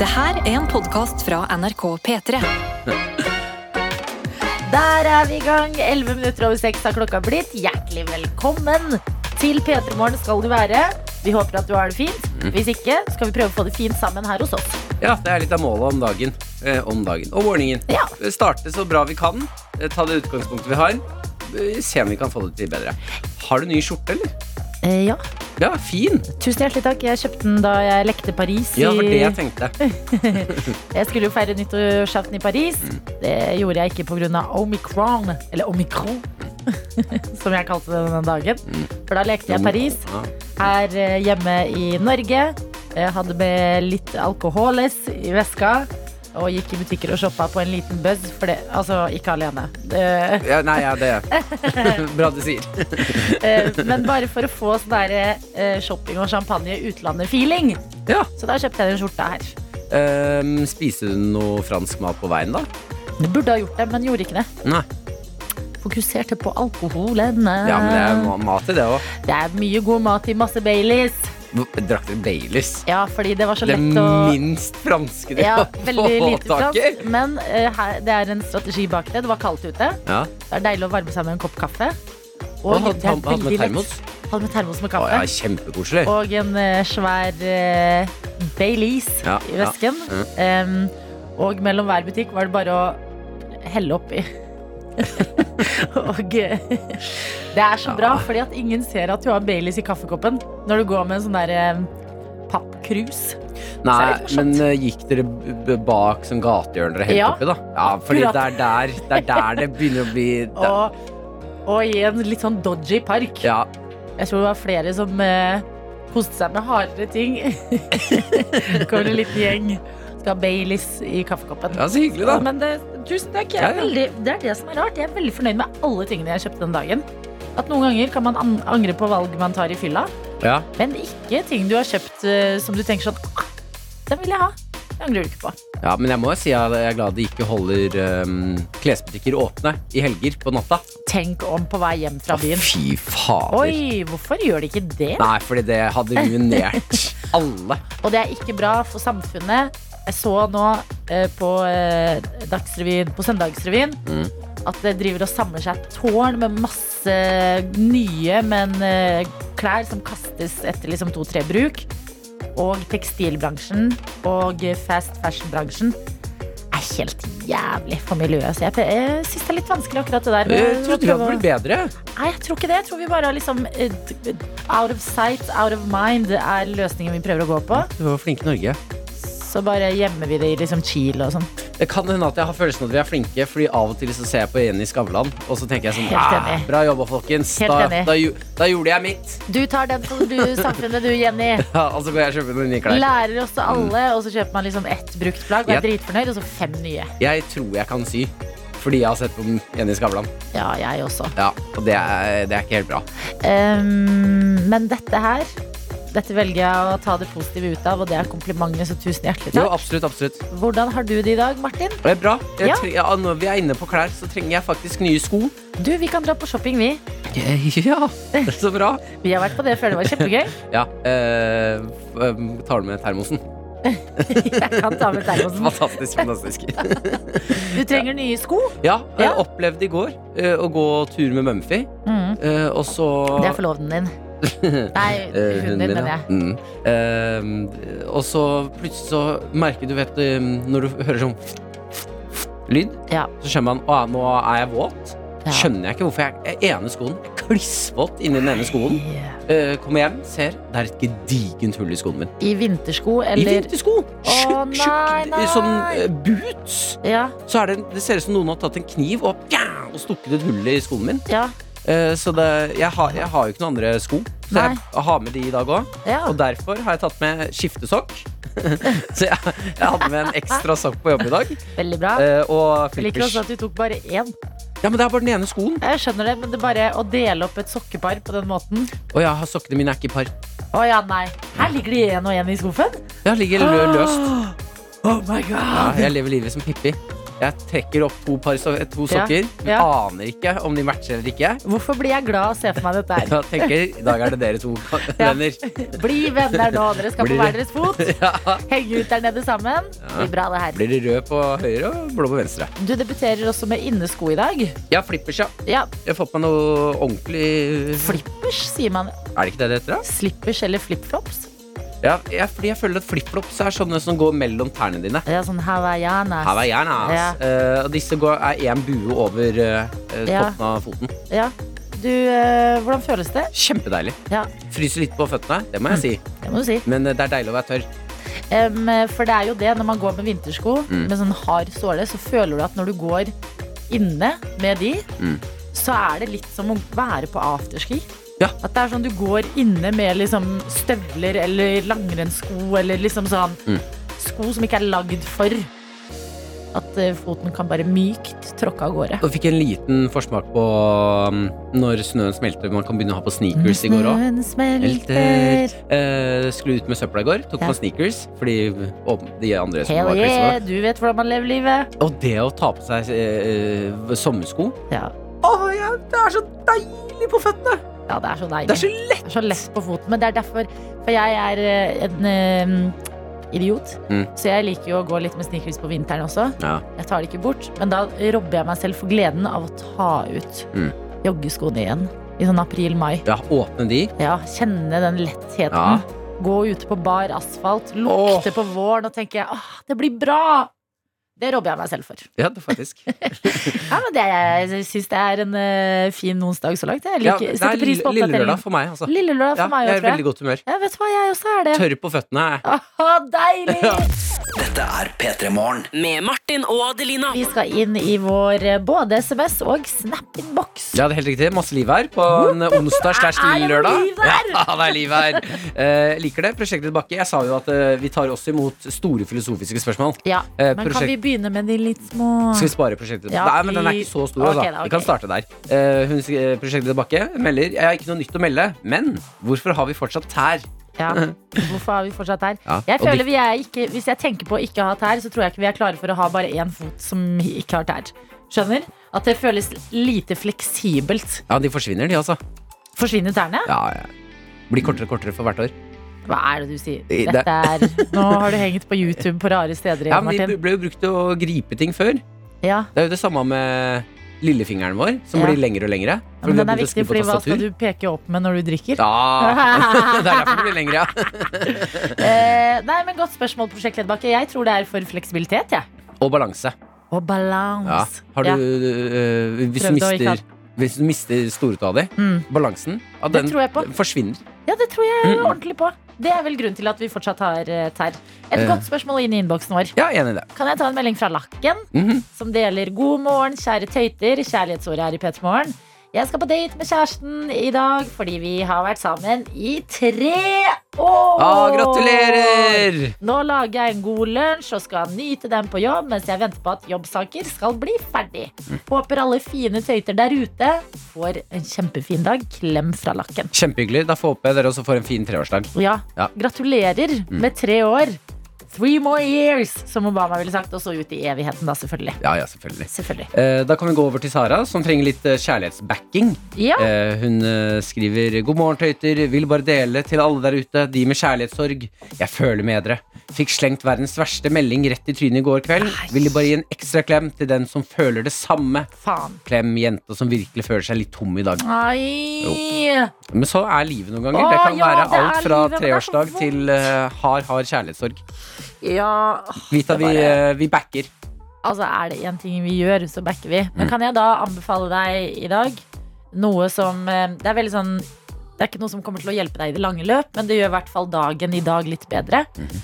Det her er en podkast fra NRK P3. Der er vi i gang. 11 minutter over 6 har klokka blitt. Hjertelig velkommen til P3 Morgen skal du være. Vi håper at du har det fint. Hvis ikke, skal vi prøve å få det fint sammen her hos oss. Ja, det er litt av målet om dagen. Eh, om dagen. Og morgenen. Ja. Eh, Starte så bra vi kan. Eh, ta det utgangspunktet vi har. Eh, Se om vi kan få det til bedre. Har du ny skjorte, eller? Eh, ja, Ja, fin. tusen hjertelig takk. Jeg kjøpte den da jeg lekte Paris. Ja, det var det jeg tenkte. Jeg skulle jo feire nyttårsaften i Paris. Det gjorde jeg ikke pga. omikron. Eller omikron, som jeg kalte det denne dagen. For da lekte jeg Paris her eh, hjemme i Norge. Jeg hadde med litt alkoholes i veska. Og gikk i butikker og shoppa på en liten buzz. For det, altså, ikke alene. Det, Ja, nei, ja, det Bra du sier. eh, men bare for å få sånn der eh, shopping og champagne utlandet-feeling. Ja. Så da kjøpte jeg den skjorta her. Um, spiser du noe fransk mat på veien, da? Du burde ha gjort det, men gjorde ikke det. Nei. Fokuserte på alkoholen. Ja, men det er mat i det òg. Det er mye god mat i masse Baileys. Drakk dere Baileys? Ja, fordi det var så Det lett å minst franske de ja, veldig lite fransk. Men uh, her, det er en strategi bak det. Det var kaldt ute. Ja. Det er deilig å varme seg med en kopp kaffe. Og hadde, det er hadde med termos? Hadde med termos med Å, kaffe. ja, kjempekoselig. Og en uh, svær uh, Baileys Ja, i ja, Mm. Um, og mellom hver butikk var det bare å helle oppi. og eh, det er så bra, fordi at ingen ser at du har Baileys i kaffekoppen når du går med en sånn der eh, pappkrus. Nei, men uh, gikk dere bak sånn gatehjørner og helt Ja. oppi, da? Ja, fordi det er der det, er der det begynner å bli Og, og i en litt sånn dodgy park. Ja, Jeg tror det var flere som uh, koste seg med hardere ting. Kommer en liten gjeng. Skal ha Baileys i kaffekoppen. ja, så hyggelig, da. Ja, men det, tusen takk. Ja, ja. Veldig, det er det som er rart. Jeg er veldig fornøyd med alle tingene jeg kjøpte den dagen. At noen ganger kan man angre på valg man tar i fylla, Ja. men ikke ting du har kjøpt eh, som du tenker sånn ah, Den vil jeg ha. Det angrer du ikke på. ja, men jeg må jo si at jeg er glad de ikke holder um, klesbutikker åpne i helger på natta. Tenk om på vei hjem fra Å, byen. fy fader. Oi, hvorfor gjør de ikke det? Nei, fordi det hadde ruinert alle. Og det er ikke bra for samfunnet. Jeg så nå eh, på, eh, Dagsrevyen, på Søndagsrevyen Mm. at det driver og samler seg et tårn med masse nye, men eh, klær som kastes etter liksom to-tre bruk. Og tekstilbransjen og fast fashion-bransjen er helt jævlig for miljøet. Så jeg, jeg syns det er litt vanskelig akkurat det der. Jeg trodde det prøve hadde blitt bedre. Nei, jeg tror ikke det. Jeg tror vi bare har liksom eh, d- Out of sight, out of mind er løsningen vi prøver å gå på. Du var flink i Norge. Så bare gjemmer vi det i liksom Chile og sånn. Det kan hende at jeg har følelsen av at vi er flinke, Fordi av og til så ser jeg på Jenny Skavlan, og så tenker jeg sånn Helt ah. Bra jobba, folkens. Helt Da, da, da gjorde jeg mitt. Du tar den for du, samfunnet, du, Jenny. Ja, og så går jeg og kjøper noen nye klær. Lærer også alle, og så kjøper man liksom ett brukt plagg og er Ja. dritfornøyd, og så fem nye. Jeg tror jeg kan sy. Fordi jeg har sett på Jenny Skavlan. Ja, jeg også. Ja, og det er, det er ikke helt bra. Um, men dette her dette velger jeg å ta det positive ut av, og det er komplimentet, så tusen hjertelig Jo, takk. absolutt, absolutt. Hvordan har du det i dag, Martin? Det er bra. Ja. tre- ja, når vi er inne på klær, så trenger jeg faktisk nye sko. Du, vi kan dra på shopping, vi. Ja, det er så bra. Vi har vært på det før, det var kjempegøy. Ja, eh, eh, tar du med termosen? Jeg kan ta med termosen. Fantastisk, fantastisk. Du trenger nye sko. Ja, jeg Ja. opplevde i går uh, å gå tur med Mumphy, Mm. Uh, og så Det er forloveden din. Nei, Eh, hunden din, mener jeg. Mm. Eh, og så plutselig så merker du, vet Når du hører sånn lyd, Ja. så skjønner man at nå er jeg våt. Ja. Skjønner jeg ikke hvorfor jeg er ene skoen klissvåt inni den ene skoen. Eh, kommer hjem, ser det er et gedigent hull i skoen min. I vintersko, I vintersko! Tjukk, tjukk sånn uh, boots. Ja, Så det, det ser ut som noen har tatt en kniv og, og stukket et hull i skoen min. ja, Uh, så det, jeg, har, jeg har jo ikke noen andre sko, så Nei. jeg har med de i dag òg. ja. Og derfor har jeg tatt med skiftesokk. så jeg, jeg hadde med en ekstra sokk på jobb i dag. Veldig bra. Uh, og Jeg liker også at du tok bare én. Ja, men det er bare den ene skoen. Jeg skjønner det, men det er bare å dele opp et sokkepar på den måten Og jeg har sokkene mine er ikke i par. Å ja, nei. Her ligger de én og én i skuffen. Ja, ligger løst. Oh my Ja, god. jeg lever livet som Pippi. Jeg trekker opp to, par so to sokker. ja. Aner ikke om de matcher eller ikke. Hvorfor blir jeg glad og ser for meg dette her? Jeg tenker, I dag er det dere to Ja. venner. Bli venner nå, dere skal Blir på hver deres fot. Ja. Henge ut der nede sammen. Blir bra, det her. Blir det rød på høyre og blå på venstre. Du debuterer også med innesko i dag. Ja, flippers, ja. Ja, Jeg har fått meg noe ordentlig Flippers, sier man. Er det ikke det det heter? da? Slippers eller flipflops. Ja, jeg, fordi jeg føler at flipflops er sånne som går mellom tærne dine. Ja, sånn hawaiianas. Hawaiianas. Ja. Eh, og disse går, er én bue over eh, Ja. toppen av foten. Ja. Du, eh, hvordan føles det? Kjempedeilig. Ja, Fryser litt på føttene, det må jeg si. det må du si. Men eh, det er deilig å være tørr. Em, for det er jo det, når man går med vintersko Mm. med sånn hard såle, så føler du at når du går inne med de, Mm. så er det litt som å være på afterski. Ja. At det er sånn du går inne med liksom støvler eller langrennssko eller liksom sånn Mm. sko som ikke er lagd for at eh, foten kan bare mykt tråkke av gårde. Og fikk en liten forsmak på um, når snøen smelter. Man kan begynne å ha på sneakers i går òg. Eh, skulle ut med søpla i går. Tok Ja. på sneakers fordi og de andre som Hell var yeah, yeah. du vet hvordan man lever livet. Og det å ta på seg eh, sommersko Ja. Å, ja, Det er så deilig på føttene! Ja, det er så deilig. Det er så lett! Det er så lett på foten, men det er derfor For jeg er eh, en eh, idiot, Mm. så jeg liker jo å gå litt med sneakers på vinteren også. Ja. Jeg tar det ikke bort, men da robber jeg meg selv for gleden av å ta ut Mm. joggeskoene igjen. I sånn april-mai. ja, åpne de. Ja, kjenne den lettheten. Ja. Gå ute på bar asfalt, lukte på våren og tenke åh, det blir bra! Det robber jeg meg selv for. Ja, det faktisk. Ja, men det, Jeg syns det er en uh, fin onsdag så langt. Jeg Ja, det er pris på lille lørdag for meg. Altså. Lille lørdag Ja, for meg jeg er i veldig godt humør. Ja, vet du hva, jeg også er det. Tørr på føttene. Åh, deilig! Dette er P3 Morgen. Med Martin og Adelina. Vi skal inn i vår både SMS og Snap-innboks. Ja, det er helt riktig. Masse liv her på en onsdag slash lørdag. Ja, det er liv her. Uh, liker det. Prosjektet Bakke. Jeg sa jo at uh, vi tar også imot store filosofiske spørsmål. Ja, uh, Men kan vi begynne med de litt små Skal vi spare prosjektet? Ja, Nei, men den er ikke så stor. Okay, altså. okay. Vi kan starte der. Uh, hun, eh, prosjektet Bakke melder Jeg har ikke noe nytt å melde, men hvorfor har vi fortsatt tær? Ja. Hvorfor har vi fortsatt her? Ja, Jeg føler vi er ikke, Hvis jeg tenker på å ikke ha tær, så tror jeg ikke vi er klare for å ha bare én fot som ikke har tær. Skjønner? At det føles lite fleksibelt. Ja, de forsvinner, de, altså. Forsvinner tærne? Ja, ja. Blir kortere og kortere for hvert år. Hva er det du sier? Dette er Nå har du hengt på YouTube på rare steder igjen, Ja, men De ble jo brukt til å gripe ting før. Ja, Det er jo det samme med lillefingeren vår, som Ja. blir lengre og lengre. men den er viktig, fordi hva skal du peke opp med når du drikker? Ja, det er derfor det blir lengre, ja. Eh, nei, men Godt spørsmål, prosjektlederbakke. Jeg tror det er for fleksibilitet. jeg. Og balanse. Og Ja. Har du, Ja. øh, hvis, du Prøvde mister, hvis du mister stortåa di, Mm. balansen, at den forsvinner. Ja, det tror jeg Mm. ordentlig på. Det er vel grunnen til at vi fortsatt har eh, tær. Et Eh. godt spørsmål inn i innboksen vår. Ja, enig i det. Kan jeg ta en melding fra Lakken, Mhm. som deler God morgen, kjære tøyter. Kjærlighetsordet er i P3 Morgen. Jeg skal på date med kjæresten i dag fordi vi har vært sammen i tre år. Ah, gratulerer! Nå lager jeg en god lunsj og skal nyte den på jobb mens jeg venter på at jobbsaker skal bli ferdig. Håper alle fine tøyter der ute får en kjempefin dag. Klem fra Lakken. Kjempehyggelig. Da får håper jeg dere også får en fin treårsdag. Ja, Ja. Mm. gratulerer med tre år. Three more years, som Obama ville sagt. Og så ut i evigheten, da, selvfølgelig. Ja, ja, selvfølgelig. Selvfølgelig. Eh, Da kan vi gå over til Sara, som trenger litt eh, kjærlighetsbacking. Ja, Eh, Hun eh, skriver God morgen, tøyter. Vil bare dele til alle der ute, de med kjærlighetssorg. Jeg føler med dere. Fikk slengt verdens verste melding rett i trynet i går kveld. Ville bare gi en ekstra klem til den som føler det samme. faen. Klem jenta som virkelig føler seg litt tom i dag. Men så er livet noen ganger. Åh, det kan ja, være det alt fra livet, treårsdag til uh, hard, hard kjærlighetssorg. Ja, Vita, vi, bare- eh, vi backer. altså er det én ting vi gjør, så backer vi. Men Mm. kan jeg da anbefale deg i dag noe som eh, Det er veldig sånn Det er ikke noe som kommer til å hjelpe deg i det lange løp, men det gjør i hvert fall dagen i dag litt bedre. Mhm.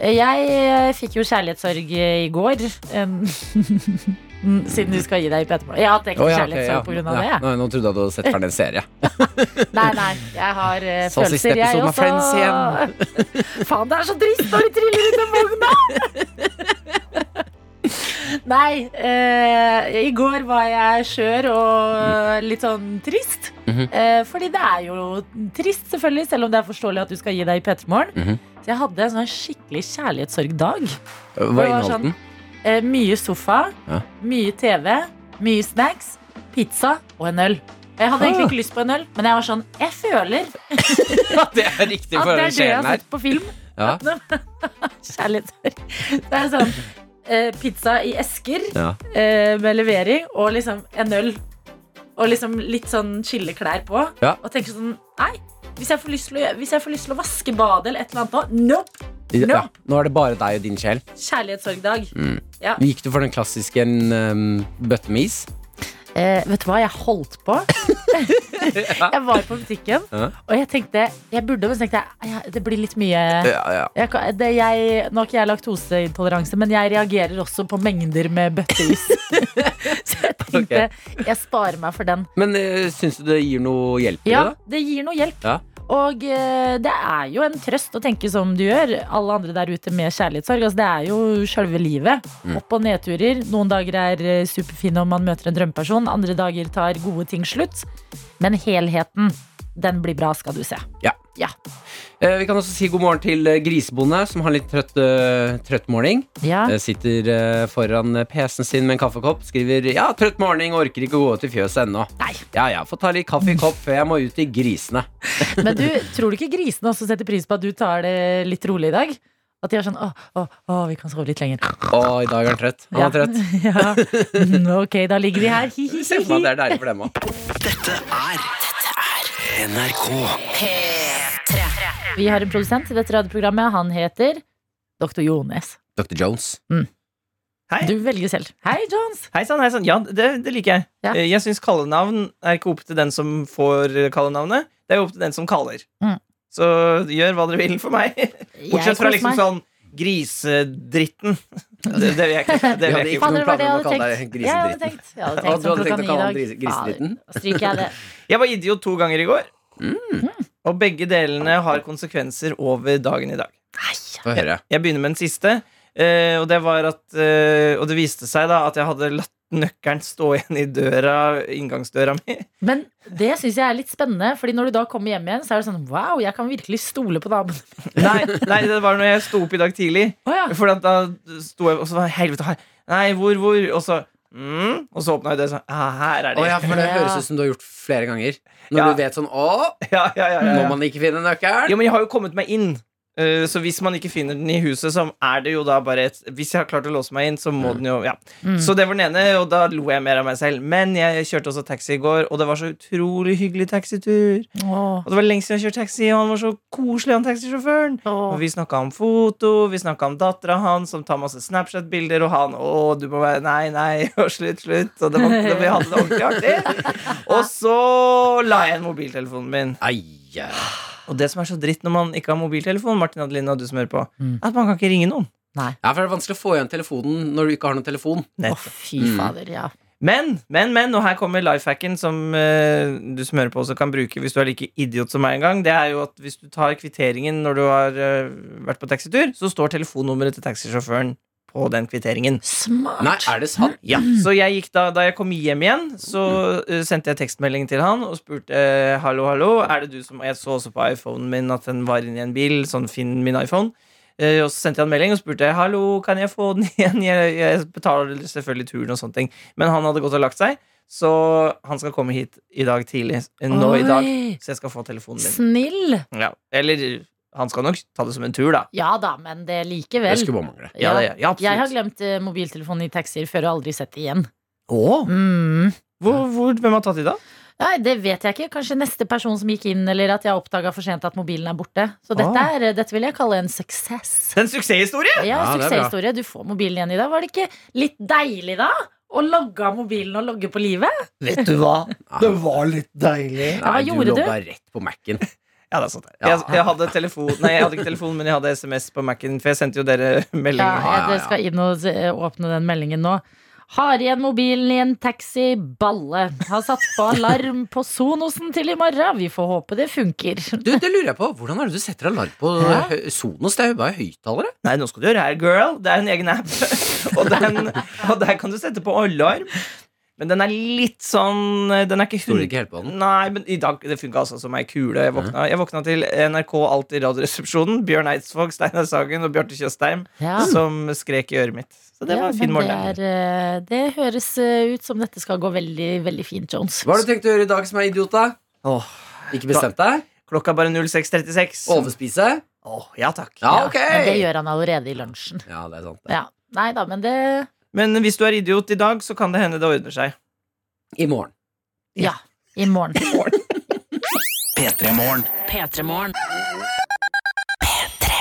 Jeg eh, fikk jo kjærlighetssorg i går. Siden du skal gi deg i P3 Morgen. Jeg har hatt ekte oh, ja, okay, ja. av Ja, det. jeg. Nå, trodde jeg du hadde sett ferdig en serie. Nei, nei. Jeg har uh, Så siste følelser, jeg også. Friends Faen, det er så trist når de triller ut av vogna! Nei, eh, i går var jeg skjør og litt sånn trist. Mhm. eh, fordi det er jo trist, selvfølgelig, selv om det er forståelig at du skal gi deg i P3 Morgen. Mhm. Så jeg hadde en sånn skikkelig kjærlighetssorgdag. Hva inneholdt sånn- den? Eh, mye sofa, Ja. mye TV, mye snacks, pizza og en øl. Jeg hadde egentlig Ah. ikke lyst på en øl, men jeg var sånn Jeg føler det er riktig at for det er det jeg har sett på film. Ja. Kjærlighetssorg. Det er sånn eh, pizza i esker Ja. eh, med levering og liksom en øl. Og liksom litt sånn chilleklær på. Ja. Og tenker sånn Nei, hvis jeg, får lyst til å, hvis jeg får lyst til å vaske badet eller et eller annet nå Nope! Ja. Nå er det bare deg og din sjel. Kjærlighetssorgdag. Mm. Ja. Gikk du for den klassiske um, bøtte med is? Eh, vet du hva, jeg holdt på. jeg var på butikken, Ja. og jeg tenkte Jeg burde, men så tenkte jeg "Ai, det blir litt mye Ja, ja. jeg, det, jeg, Nå har ikke jeg laktoseintoleranse, men jeg reagerer også på mengder med bøtteis. så jeg tenkte jeg sparer meg for den. Men uh, syns du det gir noe hjelp Ja, det? det gir noe hjelp. Ja. Og eh, det er jo en trøst å tenke som du gjør, alle andre der ute med kjærlighetssorg. Altså, det er jo sjølve livet. Mm. Opp- og nedturer. Noen dager er eh, superfine om man møter en drømmeperson. Andre dager tar gode ting slutt. Men helheten, den blir bra, skal du se. Eh, vi kan også si god morgen til eh, Grisebonde, som har litt trøtt, eh, trøtt morning. Ja. Eh, sitter eh, foran eh, PC-en sin med en kaffekopp. Skriver 'Ja, trøtt morning, orker ikke å gå ut i fjøset ennå'. Nei. Ja, ja, får ta litt kaffe i kopp før jeg må ut i grisene. Men du, tror du ikke grisene også setter pris på at du tar det litt rolig i dag? At de er sånn å, å, å, vi kan sove litt lenger. Å, i dag er han trøtt. Han er trøtt. ja. Mm, Ok, da ligger vi her. Hi, hi, Se for meg at. Eh, det er deilig for dem òg. Dette er Dette er NRK. Vi har en produsent i dette radioprogrammet. Han heter Dr. Jones. Dr. Jones. Hei. Du velger selv. Hei, Jones. Hei sann, hei sann. Ja, det, det liker jeg. Ja. Eh, Jeg syns kallenavn er ikke opp til den som får kallenavnet. Det er opp til den som kaller. Mm. Så gjør hva dere vil for meg. Bortsett fra liksom meg. sånn grisedritten. Det, det vil jeg ikke. Det Vi hadde jeg ikke hadde planer om å kalle deg Jeg hadde grisedritten. tenkt, jeg hadde tenkt du hadde tenkt å kalle gris- grisedritten? Ja, Stryker jeg det. Jeg var idiot to ganger i går. Mm. Og begge delene har konsekvenser over dagen i dag. Nei høre. Jeg begynner med den siste. eh, og det var at eh, Og det viste seg da at jeg hadde latt nøkkelen stå igjen i døra, inngangsdøra mi. Men det syns jeg er litt spennende, Fordi når du da kommer hjem igjen, så er det sånn wow, jeg kan virkelig stole på damene Nei, nei, det var når jeg sto opp i dag tidlig. Oh, ja. For da sto jeg og så var jeg, helvete her. Nei, hvor, hvor? Og så mm, Og så åpna jeg det sånn Her er det. det. ja, for det høres ut som du har gjort flere ganger. Når Ja. du vet sånn Å, Ja, ja, ja, ja, må man ikke finne nøkkelen? Jo, men jeg har jo kommet meg inn. Eh, Så hvis man ikke finner den i huset, så er det jo da bare et Hvis jeg har klart å låse meg inn, så må den jo Ja. Mm. Så det var den ene, og da lo jeg mer av meg selv. Men jeg kjørte også taxi i går, og det var så utrolig hyggelig taxitur. Åh, Og det var lenge siden jeg kjørte taxi, og han var så koselig, han taxisjåføren. Og vi snakka om foto, vi snakka om dattera hans som tar masse Snapchat-bilder, og han å, du må være Nei, nei, og slutt, slutt. Og det var, det, vi hadde det ordentlig artig. Og så la jeg igjen mobiltelefonen min. Ai, ja. Og det som er så dritt når man ikke har mobiltelefon, Martin Adeline og du som hører på, Mm. at man kan ikke ringe noen. ja, for det er vanskelig å få igjen telefonen når du ikke har noen telefon. Å, fy Mm. fader, ja. Men, men, men, og her kommer lifehacken som uh, du som hører på også kan bruke hvis du er like idiot som meg en gang. Det er jo at hvis du tar kvitteringen når du har uh, vært på taxitur, så står telefonnummeret til taxisjåføren på den kvitteringen. Smart. Nei, er det sant? Ja, Så jeg gikk da, da jeg kom hjem igjen, så uh, sendte jeg tekstmelding til han og spurte uh, hallo, hallo, er det du som Jeg så også på iPhonen min at den var inni en bil, sånn finn min iPhone. Uh, og så sendte jeg en melding og spurte hallo, kan jeg få den igjen. Jeg, jeg betaler selvfølgelig turen og sånne ting. Men han hadde gått og lagt seg, så han skal komme hit i dag tidlig. Nå Nå i dag. Så jeg skal få telefonen min. Snill. Ja. Eller han skal nok ta det som en tur, da. Ja da, men det Det likevel. skulle bare mangle. Ja, det, ja. Jeg har glemt eh, mobiltelefonen i taxier før og aldri sett det igjen. Åh, Mm. hvor, hvor, hvem har tatt de, da? Nei, Det vet jeg ikke. Kanskje neste person som gikk inn, eller at jeg oppdaga for sent at mobilen er borte. Så dette, er, dette vil jeg kalle en suksess. En suksesshistorie! Ja, Ja, det suksesshistorie. Du får mobilen igjen i dag. Var det ikke litt deilig, da? Å logge av mobilen og logge på livet? Vet du hva? Det var litt deilig. Ja, hva Nei, gjorde du du? logga rett på Mac-en. Ja, det er sant. Ja. Jeg, jeg hadde telefon Nei, jeg hadde ikke telefon, men jeg hadde SMS på Mac-en, for jeg sendte jo dere melding. Ja, jeg ja. skal inn og åpne den meldingen nå. Har igjen mobilen i en taxi, balle. Har satt på alarm på Sonosen til i morgen. Vi får håpe det funker. Du, det lurer jeg på. Hvordan er det du setter alarm på Hæ? Sonos? Det er jo bare høyttalere. Nei, nå skal du gjøre her, girl. Det er en egen app. og, den, og der kan du sette på alarm. Men den er litt sånn Den er ikke Stoler ikke helt på den. Nei, men i dag det funka altså som ei kule. Jeg våkna, jeg våkna til NRK Alltid Radioresepsjonen. Bjørn Eidsvåg, Steinar Sagen og Bjarte Tjøstheim Ja. som skrek i øret mitt. Så det Ja, var en fin morgen. Det, er, eh, det høres eh, ut som dette skal gå veldig, veldig fint, Jones. Hva har du tenkt å gjøre i dag som er idiot, da? Åh, Ikke bestemt deg? klokka er bare 06.36. Overspise? Åh, ja takk. Ja, ok! Men det gjør han allerede i lunsjen. Ja, det er sant. det. Ja. Nei da, men det Men hvis du er idiot i dag, så kan det hende det ordner seg. I morgen. Ja. I morgen. P3 Morgen.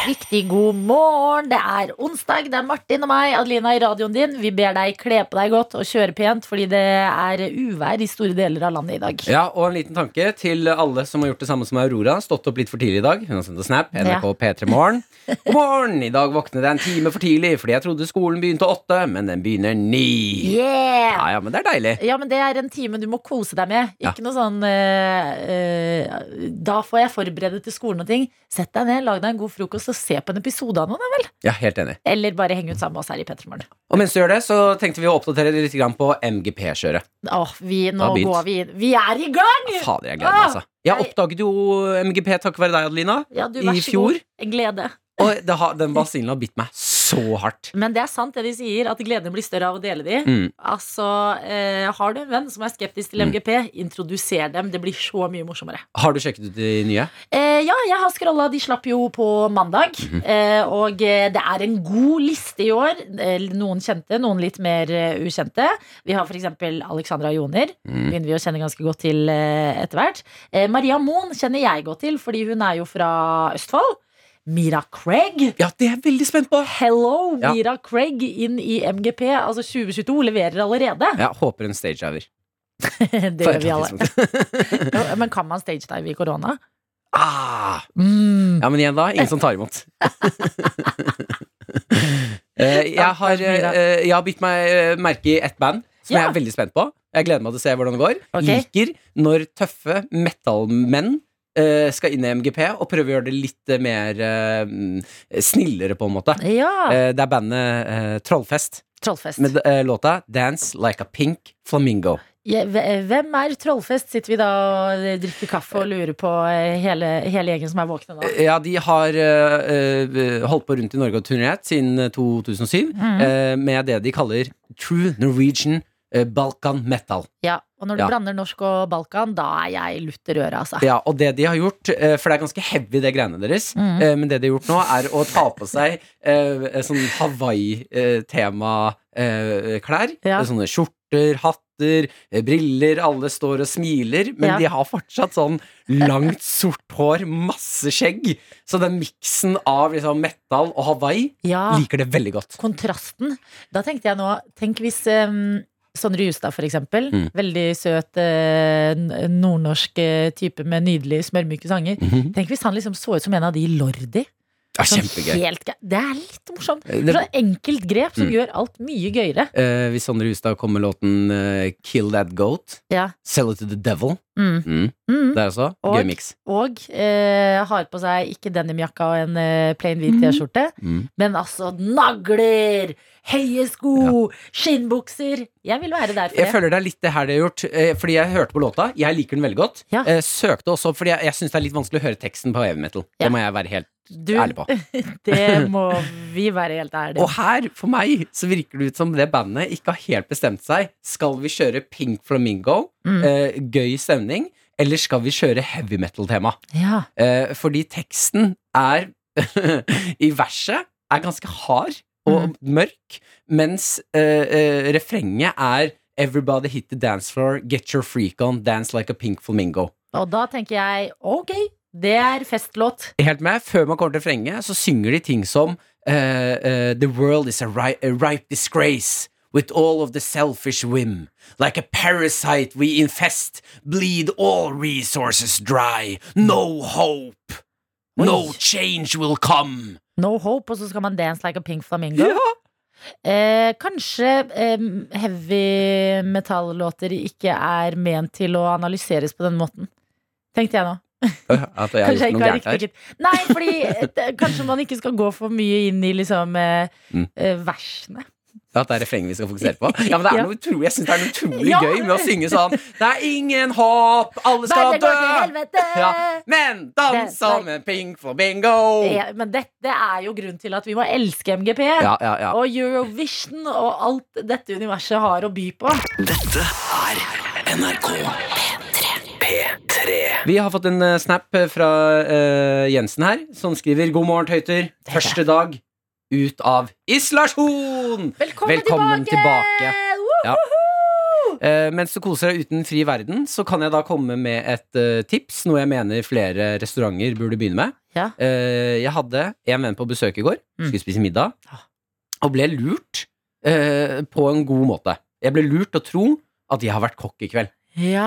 P3morgen. Riktig god morgen. Det er onsdag. Det er Martin og meg, Adelina, i radioen din. Vi ber deg kle på deg godt og kjøre pent, fordi det er uvær i store deler av landet i dag. Ja, og en liten tanke til alle som har gjort det samme som Aurora. Stått opp litt for tidlig i dag. Hun har sendt en snap. NRK P3 Morgen. God morgen! I dag våknet jeg en time for tidlig fordi jeg trodde skolen begynte åtte, men den begynner ni. Yeah! Ja, ja, men det er deilig. Ja, men det er en time du må kose deg med. Ja. Ikke noe sånn eh, eh, Da får jeg forberede til skolen og ting. Sett deg ned, lag deg en god frokost og se på en episode av noe, da vel. Ja, helt enig. Eller bare henge ut sammen med oss her i Petremorgen. Og mens du gjør det, så tenkte vi å oppdatere litt på MGP-kjøret. Åh, vi, nå går vi inn. Vi er i gang! Fader, jeg gleder meg, Ah, altså. Jeg jeg- oppdaget jo MGP takket være deg, Adelina. Ja, du, I vær så fjor? god. En glede. Og det har, den basillen har bitt meg så hardt. Men det er sant det de sier, at gleden blir større av å dele de. Mm. Altså, eh, Har du en venn som er skeptisk til MGP, introduser dem. Det blir så mye morsommere. Har du sjekket ut de nye? Eh, ja, jeg har scrolla. De slapp jo på mandag. Mhm. eh, og eh, det er en god liste i år. Eh, noen kjente, noen litt mer eh, ukjente. Vi har f.eks. Alexandra Joner. Mm. Begynner vi å kjenne ganske godt til etter hvert. Eh, Maria Moen kjenner jeg godt til, fordi hun er jo fra Østfold. Mira Craig. Ja, det er jeg veldig spent på. Hello, Ja. Mira Craig inn i MGP. Altså 2022 leverer allerede. Ja, håper en stagediver. det gjør vi alle. ja, Men kan man stagedive i korona? Ah, Mm. ja, men igjen da, ingen som tar imot. Eh, jeg, har, eh, jeg har bitt meg eh, merke i ett band som jeg er veldig spent på. Jeg gleder meg til å se hvordan det går. Okay. Liker når tøffe metallmenn skal inn i MGP og prøve å gjøre det litt eh, mer eh, snillere, på en måte. Ja. Eh, det er bandet eh, Trollfest Trollfest. med eh, låta 'Dance Like a Pink Flamingo'. Ja, Hvem er Trollfest? Sitter vi da og drikker kaffe og lurer på eh, hele, hele gjengen som er våkne nå? Ja, de har eh, eh, holdt på rundt i Norge og turnert siden eh, 2007 mm. uh, med det de kaller True Norwegian eh, Balkan Metal. Ja, og når du Ja. blander norsk og Balkan, da er jeg lutter øret, altså. Ja, og det de har gjort, eh, for det er ganske heavy det greiene deres, Mhm. eh, men det de har gjort nå er å ta på seg eh, sånn Hawaii-tema-klær. Ja. Sånne skjorter, hatter, eh, briller, alle står og smiler, men Ja. de har fortsatt sånn langt, sort hår, masse skjegg. Så den miksen av liksom metal og Hawaii liker det veldig godt. kontrasten. Da tenkte jeg nå, tenk hvis um, Sondre Justad, for eksempel. Mm. Veldig søt eh, nordnorsk eh, type med nydelige, smørmyke sanger. Mhm. Tenk hvis han liksom så ut som en av de i Lordi. Ja, Sånn kjempegøy. helt Det er litt morsomt. Eh, Det det- er enkelt grep som Mm. gjør alt mye gøyere. Eh, hvis Sondre Hustad kommer med låten uh, 'Kill That Goat', Ja. 'Sell It To The Devil', Mm. mm. Mm. det er også Og- gøy miks. Og eh, har på seg ikke denimjakka og en eh, plain hvit T-skjorte, Mm. men altså nagler, høye sko, skinnbukser. Jeg vil være der for Jeg det. føler det er litt det her det har gjort, eh, fordi jeg hørte på låta. Jeg liker den veldig godt. Ja. Søkte også, fordi jeg, jeg syns det er litt vanskelig å høre teksten på heavy metal. Ja. Det må jeg være helt Du, ærlig på. det må vi være helt ærlige Og her, for meg, så virker det ut som det bandet ikke har helt bestemt seg. Skal vi kjøre Pink Flamingo, Mm. eh, gøy stemning, eller skal vi kjøre heavy metal-tema? Ja. Eh, fordi teksten er I verset er ganske hard og mørk, mens eh, eh, refrenget er Everybody hit the dance floor, get your freak on, dance like a pink flamingo. Og da tenker jeg ok, det er festlåt. Helt med, Før man kommer til refrenget, så synger de ting som uh, uh, The world is a, ri a ripe disgrace. With all of the selfish whim. Like a parasite we infest, bleed all resources dry. No hope. No Oi. change will come. No hope, og så skal man dance like a pink flamingo. Eh, kanskje eh, heavy metallåter ikke er ment til å analyseres på den måten. Tenkte jeg nå. At jeg har Kanskje jeg gjort noe gærent her. Nei, fordi eh, det- kanskje man ikke skal gå for mye inn i liksom eh, Mm. eh, versene. At det er refrenget vi skal fokusere på? Ja, men det er Ja. noe utrolig Jeg synes det er noe utrolig Ja. gøy med å synge sånn Det er ingen håp, alle skal Verden dø! går til helvete! Ja. Men dans som en pink bingo! Ja, Men dette er jo grunnen til at vi må elske MGP. Ja, ja, ja. Og Eurovision og alt dette universet har å by på. Dette er NRK P3. Vi har fått en eh, snap fra uh, Jensen her, som skriver God morgen, tøyter. Første dag ut av isolasjon! Velkommen, Velkommen tilbake. Ja. Woohoo! Eh, mens du koser deg uten fri verden, så kan jeg da komme med et uh, tips, noe jeg mener flere restauranter burde begynne med. Ja. Jeg hadde en venn på besøk i går, Mm. skulle spise middag, og ble lurt på en god måte. Jeg ble lurt til å tro at jeg har vært kokk i kveld. Ja.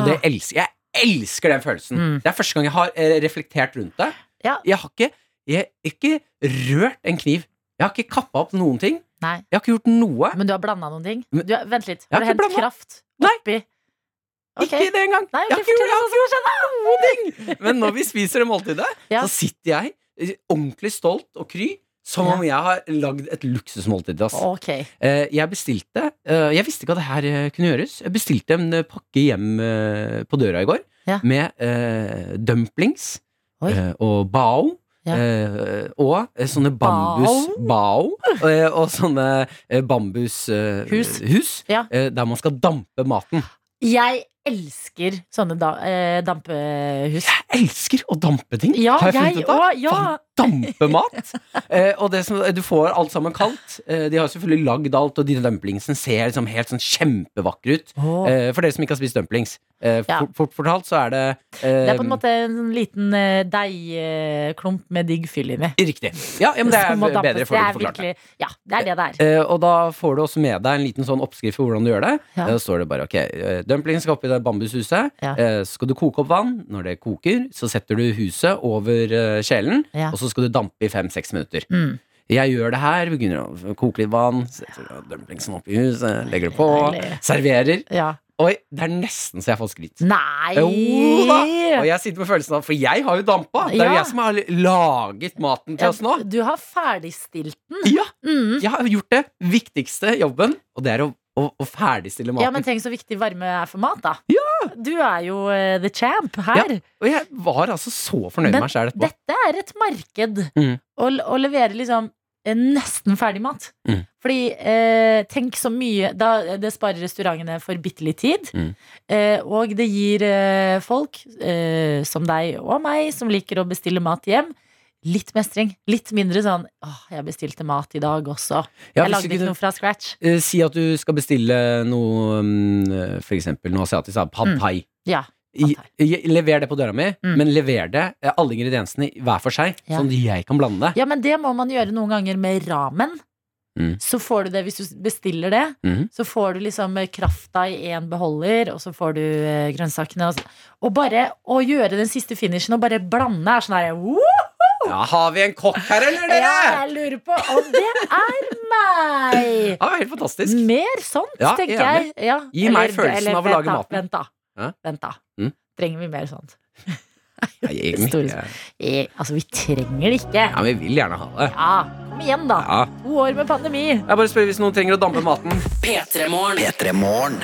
Og det elsker jeg. Elsker den følelsen. Mm. Det er første gang jeg har eh, reflektert rundt det. Ja. Jeg har ikke, jeg ikke rørt en kniv. Jeg har ikke kappa opp noen ting. Nei, Jeg har ikke gjort noe. men du har blanda noen ting? Du, vent litt. Har Har du hentet kraft Nei. oppi? Ikke det engang. Nei, jeg har ikke gjort, fortell jeg har ikke gjort noen ting. Men når vi spiser det måltidet, Ja. så sitter jeg ordentlig stolt og kry. Som om jeg har lagd et luksusmåltid til Okay. Ok. Eh, jeg bestilte eh, Jeg visste ikke at det her eh, kunne gjøres. Jeg bestilte en pakke hjem på døra i går Ja. med uh, dumplings Oi. og bao. Ja. og sånne bambus Bao. og sånne bambushus Hus. Ja. der man skal dampe maten. Jeg elsker sånne da, eh, dampehus. Jeg elsker å dampe ting! Ja, har jeg funnet ut av. Ja. Faen, dampe mat! eh, og det som, du får alt sammen kaldt. Eh, de har selvfølgelig lagd alt, og de dumplingsene ser liksom helt sånn kjempevakre ut. Oh. Eh, for dere som ikke har spist dumplings. Eh, Ja. fort, fort fortalt så er det eh, Det er på en måte en sånn liten eh, deigklump med digg fyll inni. Riktig. Ja, ja, men det er bedre for å forklare det. Ja, det er det det er. Eh, og da får du også med deg en liten sånn oppskrift for hvordan du gjør det. Ja. Eh, Da står det bare ok, dumplings skal oppi det bambushuset. Ja. Eh, skal du koke opp vann. Når det koker, så setter du huset over eh, kjelen. Ja. Og så skal du dampe i fem-seks minutter. Mm. Jeg gjør det her. Begynner å koke litt vann. Setter opp i huset, legger det på. Serverer. Ja. Oi, det er nesten så jeg får skryt. Nei! Jo da! Og jeg sitter med følelsen av For jeg har jo dampa! Det er jo Ja. jeg som har laget maten til oss nå. Du har ferdigstilt den. Ja, Mm. jeg har gjort det viktigste jobben, og det er å, å, og ferdigstille maten. Ja, men tenk så viktig varme er for mat, da. Du er jo eh, the champ her. Ja, Og jeg var altså så fornøyd med meg sjæl etterpå. Dette er et marked. Mm. Å, å levere liksom eh, nesten ferdig mat. Mm. Fordi eh, tenk så mye da, Det sparer restaurantene for bitte litt tid. Mm. Eh, og det gir eh, folk eh, som deg og meg, som liker å bestille mat hjem, litt mestring. Litt mindre sånn åh, jeg bestilte mat i dag også. Ja, jeg lagde ikke noe fra scratch. Uh, si at du skal bestille noe, um, for eksempel noe asiatisk, da, pad Mm. Ja. I, Pad i- lever det på døra mi, Mm. men lever det eh, alle ingrediensene hver for seg, Ja. sånn at jeg kan blande det. Ja, men det må man gjøre noen ganger med ramen. Mm. Så får du det hvis du bestiller det. Mm. Så får du liksom eh, krafta i én beholder, og så får du grønnsakene. Og, og bare å gjøre den siste finishen og bare blande er sånn her! Ja, har vi en kokk her, eller, Ja, dere? jeg lurer på om det er meg! Ja, helt fantastisk. Mer sånt, Ja, tenker jeg. Ja, Gi meg følelsen av å lage da, maten. Vent, da. Hæ? Vent da. Mm. Trenger vi mer sånt? Nei, egentlig ikke. Altså, vi trenger det ikke. Ja, vi vil gjerne ha det. Ja, kom igjen, da. Ja. To år med pandemi. Jeg bare spør hvis noen trenger å dampe maten. P3morgen. P3 Morgen.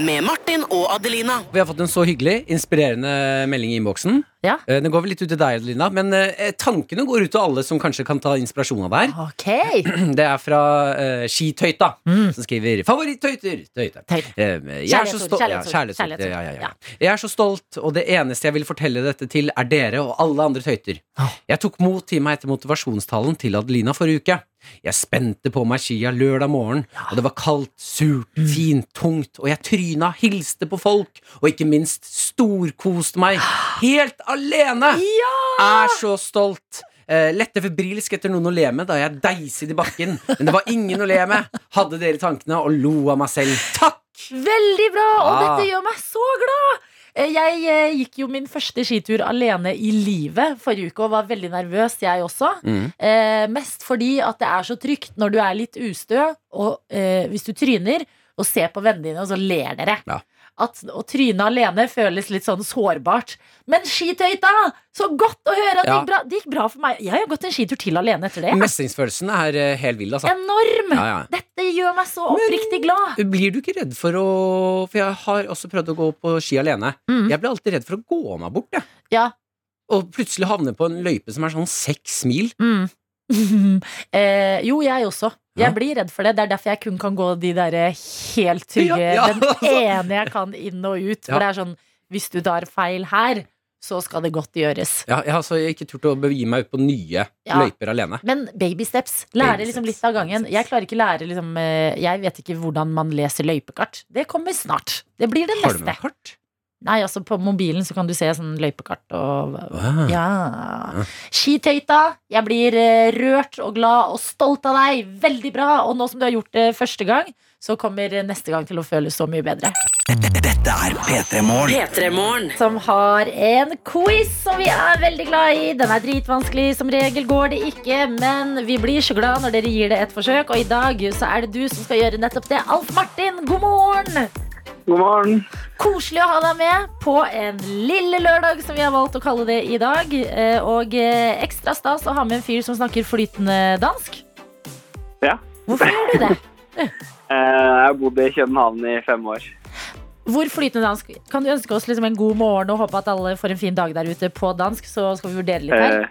Med Martin og Adelina. Vi har fått en så hyggelig, inspirerende melding i innboksen. Ja. Eh, Den går vel litt ut til deg, Adelina, men eh, tankene går ut til alle som kanskje kan ta inspirasjon av deg. Ok. Det er fra uh, Skitøyta, Mm. som skriver 'Favorittøyter'. Tøyte. Tøyte. Eh, jeg er så Kjærlighetsord, stolt- ja, kjærlighetsord, kjærlighetsord, kjærlighetsord. ja, ja, ja. Ja. Jeg er så stolt, og det eneste jeg vil fortelle dette til, er dere og alle andre tøyter. Åh. Jeg tok mot til meg etter motivasjonstalen til Adelina forrige uke. Jeg spente på meg skia lørdag morgen, og det var kaldt, surt, Mm. fint, tungt, og jeg tryna, hilste på folk, og ikke minst storkoste meg. Helt alene! Er så stolt. Uh, lette febrilsk etter noen å le med da jeg deiset i bakken, men det var ingen å le med. Hadde dere tankene og lo av meg selv. Takk! Veldig bra! Og Ah. dette gjør meg så glad! Eh, Jeg eh, gikk jo min første skitur alene i livet forrige uke og var veldig nervøs, jeg også. Mm. Eh, mest fordi at det er så trygt når du er litt ustø, og eh, hvis du tryner og ser på vennene dine, og så ler dere. Ja. At å tryne alene føles litt sånn sårbart. Men skitøyta! Så godt å høre at det gikk bra. Det gikk bra for meg. Jeg har gått en skitur til alene etter det. Mestringsfølelsen er eh, helt vill, altså. Enorm! Ja, ja. Dette gjør meg så oppriktig glad. Blir du ikke redd for å For jeg har også prøvd å gå på ski alene. Mm. Jeg blir alltid redd for å gå meg bort, jeg. Ja. Og plutselig havne på en løype som er sånn seks mil. Mm. eh, jo, jeg også. Jeg blir redd for det. Det er derfor jeg kun kan gå de der helt trygge Ja, ja, Den altså. ene jeg kan inn og ut. For det er sånn Hvis du tar feil her, så skal det godt gjøres. Ja, jeg har altså ikke turt å begi meg ut på nye løyper alene. Men baby steps. Lære Baby liksom steps, litt av gangen. Jeg klarer ikke lære liksom eh, Jeg vet ikke hvordan man leser løypekart. Det kommer snart. Det blir det Har du neste. med kart? Nei, altså På mobilen så kan du se sånn løypekart og Wow. Ja. Skitøyta, jeg blir eh, rørt og glad og stolt av deg. Veldig bra. Og nå som du har gjort det første gang, så kommer neste gang til å føles så mye bedre. Dette er P3 Morgen. P3morgen. Som har en quiz som vi er veldig glad i. Den er dritvanskelig. Som regel går det ikke, men vi blir så glad når dere gir det et forsøk. Og i dag så er det du som skal gjøre nettopp det. Alf Martin, god morgen! God morgen. Koselig å ha deg med på en lille lørdag, som vi har valgt å kalle det i dag. Eh, Og eh, ekstra stas å ha med en fyr som snakker flytende dansk. Ja. Hvorfor gjør du det? Eh, Jeg har bodd i København i fem år. Hvor flytende dansk? Kan du ønske oss liksom en god morgen og håpe at alle får en fin dag der ute på dansk? Så skal vi vurdere litt her.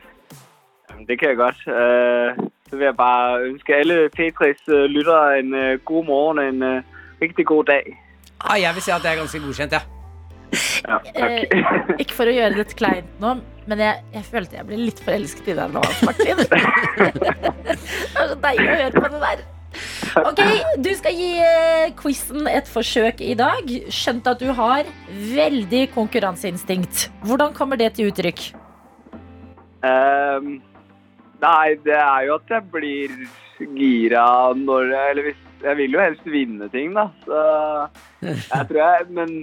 Det kan jeg godt. Så vil jeg bare ønske alle Petris eh, lyttere en god morgen og en riktig god dag. Ah, jeg vil si at det er ganske godkjent, ja. Ja, eh, Ikke for å gjøre det kleint nå, men jeg, jeg følte jeg ble litt forelsket i deg nå, Martin. det er så deilig å høre på det der. Ok, Du skal gi eh, quizen et forsøk i dag. Skjønt at du har veldig konkurranseinstinkt. Hvordan kommer det til uttrykk? Um, nei, det er jo at jeg blir gira når jeg Eller hvis Jeg vil jo helst vinne ting, da. Så jeg tror jeg Men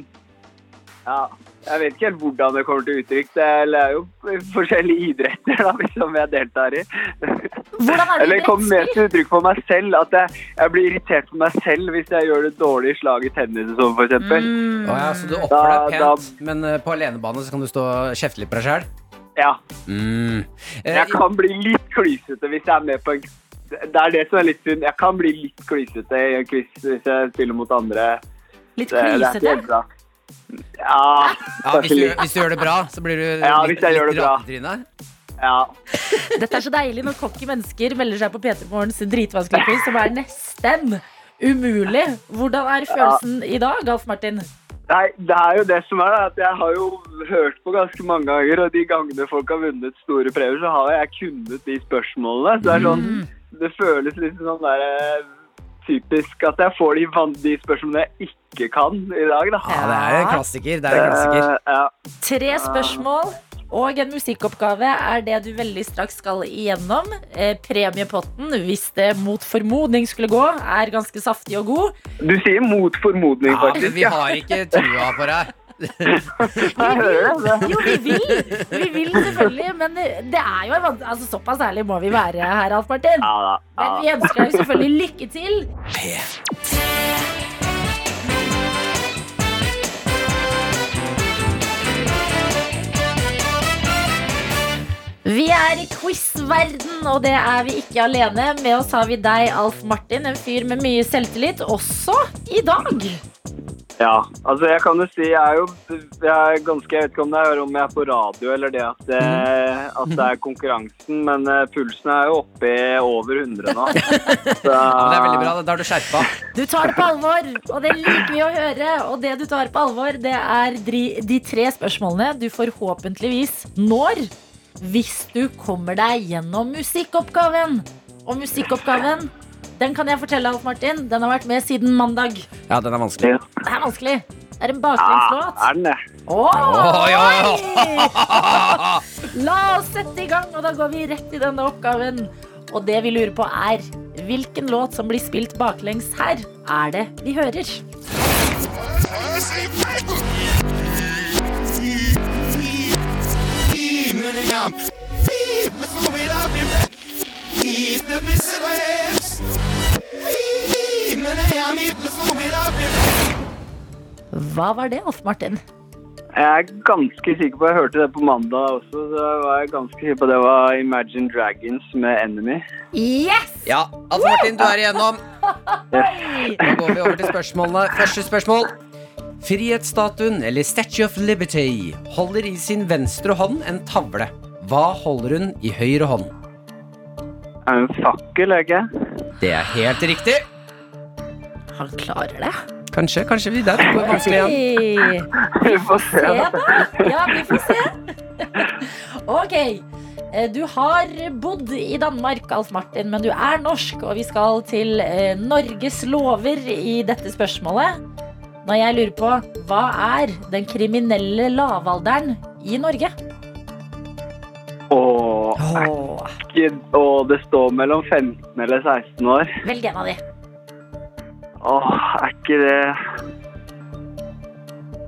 ja. Jeg vet ikke helt hvordan det kommer til uttrykk. Det er jo forskjellige idretter da, som jeg deltar i. Hvordan er det Eller det kommer mer til uttrykk for meg selv. At jeg, jeg blir irritert på meg selv hvis jeg gjør det dårlig i slag i tennis og sånn, f.eks. Mm. Å, ja så du oppfører deg Da- pent, men eh, på alenebane så kan du stå og kjefte litt på deg sjøl? Ja. Mm. Eh, Jeg kan bli litt klysete hvis jeg er med på en Det er det som er litt synd. Jeg kan bli litt klysete i en quiz hvis jeg spiller mot andre. Litt Det, det er ikke klysete? Ja, ja, hvis, du, hvis du gjør det bra, så blir du Ja, litt, hvis jeg gjør det litt bra. ja. Dette er så deilig når cocky mennesker melder seg på P3 Morgens dritvanskelige quiz, som er nesten umulig. Hvordan er følelsen i dag, Alf Martin? Nei, det er jo det som er da, at jeg har jo hørt på ganske mange ganger, og de gangene folk har vunnet store premier, så har jeg kunnet de spørsmålene. Så det er sånn, det føles litt sånn der eh, typisk at jeg får de, de spørsmålene jeg ikke kan i dag, da. Ja, det er en klassiker. Det er en klassiker. Uh, ja. Tre spørsmål og en musikkoppgave er det du veldig straks skal igjennom. Eh, premiepotten, hvis det mot formodning skulle gå, er ganske saftig og god. Du sier mot formodning, Ja, men vi har ikke trua på deg. vi. Jo, vi vil, vi vil selvfølgelig, men det er jo altså, såpass ærlig må vi være her, Alf Martin. Ja da. Men vi ønsker deg selvfølgelig lykke til. Vi er i quiz-verden, og det er vi ikke alene. Med oss har vi deg, Alf Martin, en fyr med mye selvtillit, også i dag. Ja, altså jeg kan jo si jeg er jo jeg er ganske, jeg vet ikke om det er om jeg er på radio eller det at det, at det er konkurransen, men eh, pulsen er jo oppe i over 100 nå. Så, Ja, det er veldig bra. Da er du skjerpa. Du tar det på alvor, og det liker vi å høre. Og det du tar på alvor, det er de, de tre spørsmålene du forhåpentligvis når hvis du kommer deg gjennom musikkoppgaven. Og musikkoppgaven, den kan jeg fortelle, Alf Martin, den har vært med siden mandag. Ja, den er vanskelig. Ja. Det er vanskelig. Det er en Ja, baklengslåt. er den det? Oi, La oss sette i gang, og da går vi rett i denne oppgaven. Og det vi lurer på er hvilken låt som blir spilt baklengs her, er det vi hører? Hva var det, Alf Martin? Jeg er ganske sikker på Jeg hørte det på mandag også, så jeg var ganske sikker på det var Imagine Dragons med Enemy. Yes! Ja, Alf Martin, du er igjennom. Da går vi over til spørsmålene. Første spørsmål. Frihetsstatuen, eller Statue of Liberty, holder i sin venstre hånd en tavle. Hva holder hun i høyre hånd? En fakkel, er det er helt riktig. Han klarer det. Kanskje, kanskje vi der går vanskelig igjen. Vi får se. Da. Ja, vi får se. Ok. Eh, Du har bodd i Danmark, Alf Martin, men du er norsk, og vi skal til eh, Norges lover i dette spørsmålet. Når jeg lurer på hva er den kriminelle lavalderen i Norge? Åh, ikke, åh, det står mellom 15 eller 16 år. Velg en av de. Åh, er ikke det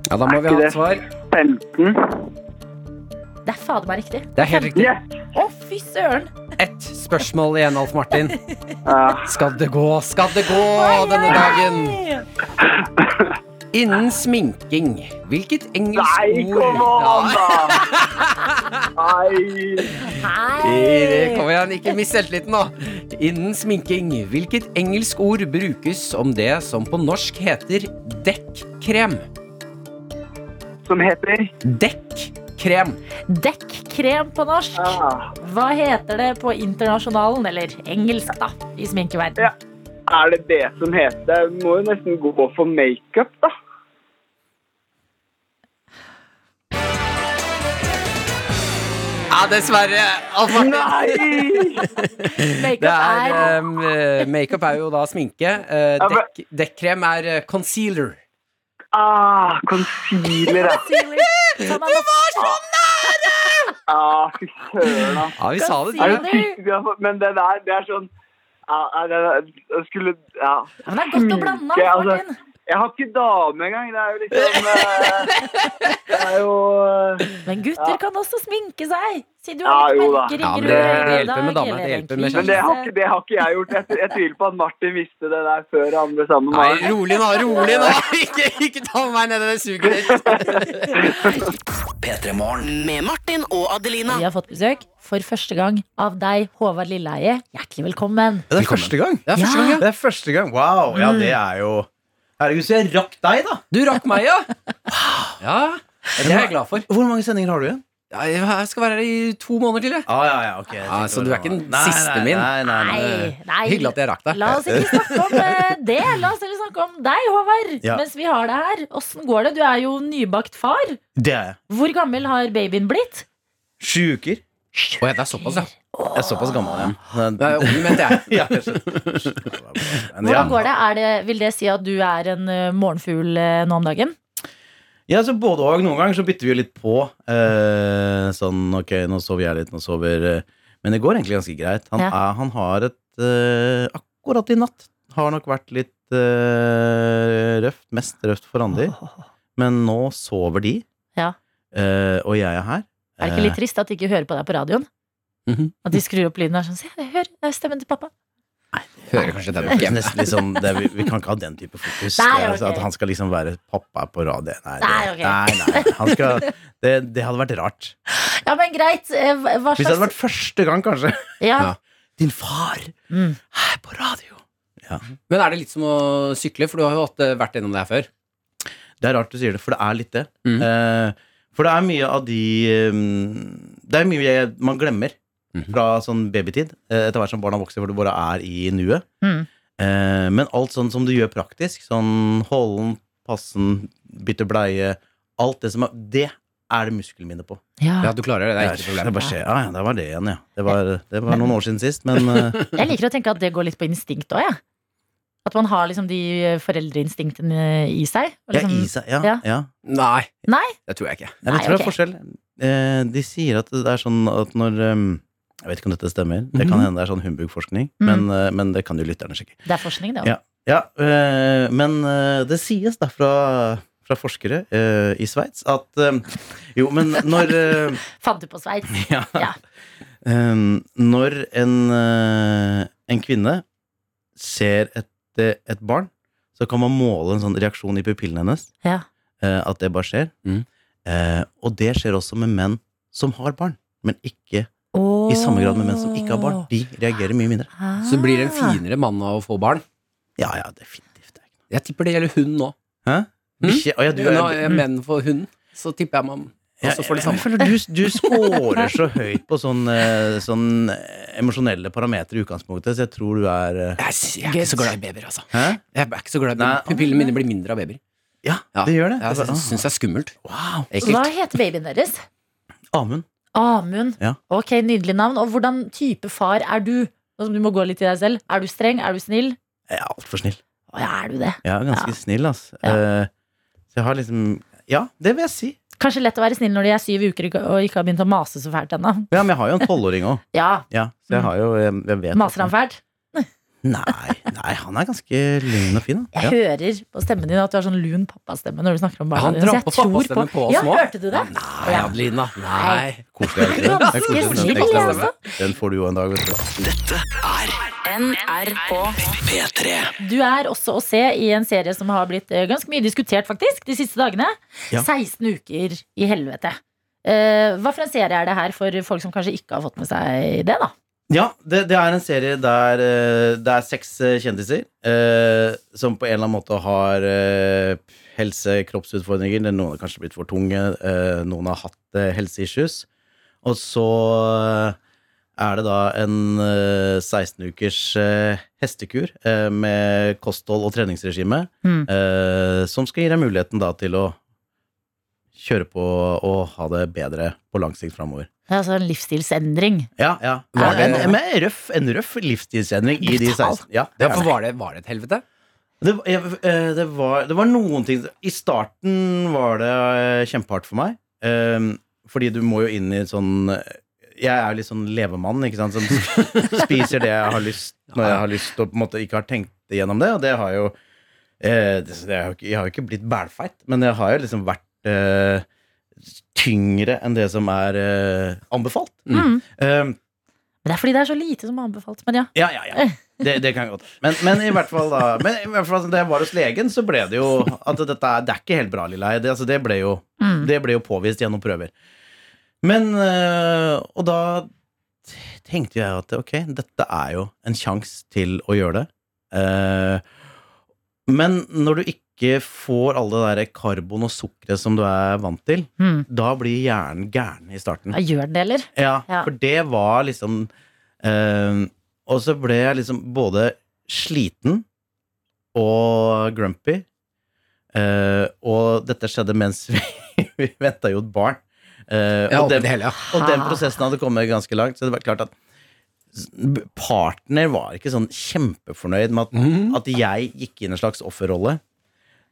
Ja, da må vi ha et svar. 15? Det er fader meg riktig. Det er helt riktig. Yes! Å, fy søren! Ett spørsmål igjen, Alf Martin. Ja. Skal det gå, skal det gå denne dagen? Innen sminking, hvilket engelsk Nei, ord kom an, da! Nei! Hei! Kom igjen, ikke mist selvtilliten nå. Innen sminking, hvilket engelsk ord brukes om det som på norsk heter dekkkrem? Som heter? Dekkrem. Dekkrem på norsk. Ah. Hva heter det på internasjonalen, eller engelsk, da, i sminkeverden? Ja. Er det det som heter må jo nesten gå for makeup, da. Ja, dessverre. Oh, Nei! Makeup Det er, er um, eh, Makeup er jo da sminke. Uh, Ja, dekk, dekkrem er eh, concealer. Ah, concealer, ja. Som er Ah, fy søren, da. Ja, vi sa det. Er Concealer. du vi har fått- Men det der, det er sånn ja, det Jeg skulle Ja. Men det er godt å blande. Altså. Martin. Jeg har ikke dame engang. Det er jo liksom eh, Det er jo eh, Men gutter kan også sminke seg. Si du Ja, litt merkeringer Ja, men det hjelper med dame, det hjelper med Men det har, ikke, det har ikke jeg gjort. Jeg, jeg tviler på at Martin visste det der før han ble sammen med Nei, meg. rolig nå, rolig nå. Ikke, ikke ta meg ned i det suget ditt. P3 Med Martin og Adelina. Vi har fått besøk for første gang av deg, Håvard Lilleheie. Hjertelig velkommen. Det er første gang. Det er første gang, ja. Det er første gang. Wow, ja, det er jo Herregud, så jeg rakk deg, da! Du rakk meg, ja. Ja, det er jeg glad for. Hvor mange sendinger har du igjen? Ja, jeg skal være her i to måneder til, jeg. Ah, ja, ja, ok ah, så du er ikke den Nei, siste nei, min? Nei, nei, nei. Hyggelig at jeg rakk deg. La oss ikke snakke om eh, det. La oss heller snakke om deg, Håvard. Ja. Mens vi har deg her. Åssen går det? Du er jo nybakt far. Det er jeg. Hvor gammel har babyen blitt? Sju uker. Å ja, det er såpass, ja. Jeg er såpass gammel, ja. Det er ung, mente jeg. ja. Hvordan går det? Er det? Vil det si at du er en eh, morgenfugl eh, nå om dagen? Ja, så både og. Noen ganger så bytter vi jo litt på. Eh, sånn, ok, nå sover jeg litt, nå sover eh, Men det går egentlig ganske greit. Han, Ja. er, han har et eh, Akkurat i natt har nok vært litt eh, røft. Mest røft for Randi. Men nå sover de, Ja. eh, og jeg er her. Er det ikke litt trist at de ikke hører på deg på radioen? Mhm. At de skrur opp lyden og er sånn Se, jeg det er stemmen til pappa. Nei, Hører kanskje den Det ikke. liksom, det, vi, vi kan ikke ha den type fokus. Nei, Det er. At han skal liksom være pappa på radio. Nei, Nei, okay. nei, nei. Han skal, det, det hadde vært rart. Ja, men greit. eh, Hva Hvis det hadde vært første gang, kanskje. ja. Ja. Din far Mm. her på radio. Men er det litt som å sykle, for du har jo hatt, eh, vært gjennom det her før? Det er rart du sier det, for det er litt det. Mm. Uh, for det er mye av de um, Det er mye jeg, man glemmer Mhm. fra sånn babytid, eh, etter hvert som barna vokser, hvor du bare er i nuet. Mm. Eh, men alt sånn som du gjør praktisk, sånn holden, passen, bytte bleie, alt det som er Det er det muskelminne på. ja. Ja, du klarer det. Det er ikke det, noe problem. bare skjer. Ja, ja, det var det igjen, ja. Det var, det var noen år siden sist, men eh, Jeg liker å tenke at det går litt på instinkt òg, jeg. At man har liksom de foreldreinstinktene i seg. og ja, Liksom, i seg. Ja, Ja. ja. Nei. Nei? Det tror jeg ikke. Jeg tror okay. det er forskjell. Eh, de sier at det er sånn at når um, Jeg vet ikke om dette stemmer. Det kan Mhm. hende det er sånn humbug-forskning, Mm. men, eh, men det kan jo lytterne sjekke. Det er forskning, det òg. Ja. Ja, eh, men eh, det sies da fra, fra forskere i Sveits at Jo, men når Fant du på Sveits? ja, Ja. Når en, en kvinne ser et, et barn, så kan man måle en sånn reaksjon i pupillene hennes. Ja. eh, at det bare skjer. Mm. Eh, og det skjer også med menn som har barn, men ikke i samme grad med menn som ikke har barn. De reagerer mye mindre. Så blir det en Ah. finere mann av å få barn. Ja, ja, definitivt. det er Jeg tipper det gjelder hund nå. Hæ? Mm. Bikkje? Å ja, du Når er er menn får hund, så tipper jeg man Ja, også får det jeg- jeg føler du, du scorer så høyt på sånn, eh, sånn emosjonelle parametere i utgangspunktet, så jeg tror du er eh, Jeg, er- ikke så glad i babyer, altså. Hæ? Jeg er ikke så glad i babyer. Pupillene mine blir mindre av babyer. Ja, Ja. det gjør det. Jeg syns det er skummelt. Wow. Hva heter babyen deres? Amund. Amund. Ja. Ok, Nydelig navn. Og hvordan type far er du? Du må gå litt i deg selv. Er du streng? Er du snill? Jeg er altfor snill. Å ja, er du det? Jeg er ganske Ja. snill, altså. Ja. Eh, så jeg har liksom Ja, det vil jeg si. Kanskje lett å være snill når de er syv uker og ikke har begynt å mase så fælt ennå. Ja, men jeg har jo en tolvåring òg. Ja, Ja, så jeg har jo Jeg, jeg maser han fælt? Nei, nei, han er ganske lun og fin. da. Jeg Ja. hører på stemmen din at du har sånn lun pappastemme når du snakker om barna Han drar på pappastemmen på oss Ja, hørte du det? Nei, Adelina. Nei. Koselig. er er Ganske snill, også. Den får du jo en dag, vet du. Dette er NRK P3. Du er også å se i en serie som har blitt eh, ganske mye diskutert faktisk de siste dagene. Ja. 16 uker i helvete. Eh, hva for en serie er det her for folk som kanskje ikke har fått med seg det? da? Ja, det, det er en serie der eh, det er seks eh, kjendiser eh, som på en eller annen måte har eh, helse- kroppsutfordringer. Noen har kanskje blitt for tunge, eh, noen har hatt eh, helseissues. Og så eh, er det da en eh, 16 ukers hestekur med kosthold og treningsregime Mm. som skal gi deg muligheten da til å kjøre på og ha det bedre på lang sikt framover. Altså en livsstilsendring. Ja, ja. Var det- en, en, røff, en røff livsstilsendring i de 16. Ja, det, Ja, er for var det, var det et helvete? Det, jeg, eh, det, var, det var noen ting I starten var det eh, kjempehardt for meg. eh, fordi du må jo inn i sånn Jeg er litt sånn levemann, ikke sant. Som spiser det jeg har lyst når jeg har lyst, og på en måte ikke har tenkt igjennom det. Og det har jo eh, det, det har Jeg har jo ikke blitt bælfeit, men jeg har jo liksom vært eh, tyngre enn det som er eh, anbefalt. Mm. Men det er fordi det er så lite som er anbefalt. Men ja. Ja, ja, ja. Det, det kan godt men, men i hvert fall da Men i hvert fall da jeg var hos legen, så ble det jo at dette er, det er ikke helt bra, Lilleheie. Det, altså, det, ble jo, Mm. det ble jo påvist gjennom prøver. Men øh, Og da tenkte jeg at ok, dette er jo en sjanse til å gjøre det. Uh, men når du ikke får alle det der karbon og sukkeret som du er vant til, Mm. da blir hjernen gæren i starten. Ja, Gjør den det, eller? Ja, Ja. for det var liksom øh, Og så ble jeg liksom både sliten og grumpy. Eh, og dette skjedde mens vi, vi venta jo et barn. Uh, Ja, og, den, hele, ja. og den prosessen hadde kommet ganske langt, så det var klart at partner var ikke sånn kjempefornøyd med at, mm. at jeg gikk inn i en slags offerrolle.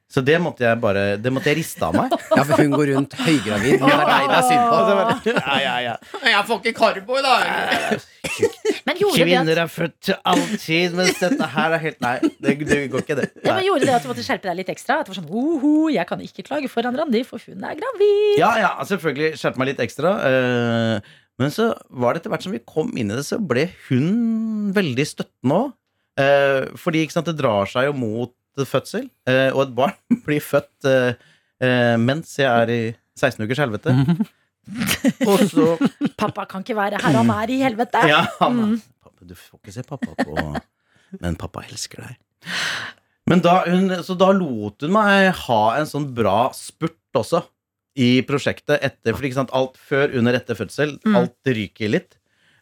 Så det måtte jeg bare Det måtte jeg riste av meg. Ja, for hun går rundt høygravid. Det er deg det er synd på. Ja, ja, ja. Jeg får ikke karbo i dag! Men gjorde det at, Kvinner er født til alltid, mens dette her er helt Nei, det, det går ikke, det. ja, men gjorde det at du måtte skjerpe deg litt ekstra? At det var sånn Oho, jeg kan ikke klage foran Randi, for hun er gravid. Ja, ja, selvfølgelig skjerpe meg litt ekstra. eh, men så var det etter hvert som vi kom inn i det, så ble hun veldig støttende òg. fordi ikke sant, det drar seg jo mot fødsel, eh, og et barn blir født eh, eh, mens jeg er i 16 ukers helvete. og så Pappa kan ikke være her, han er i helvete. Ja, han, Mm. pappa, du får ikke se pappa på Men pappa elsker deg. Men da, hun, så da lot hun meg ha en sånn bra spurt også i prosjektet etter, for ikke sant, alt før, under, etter fødsel, Mm. alt ryker litt.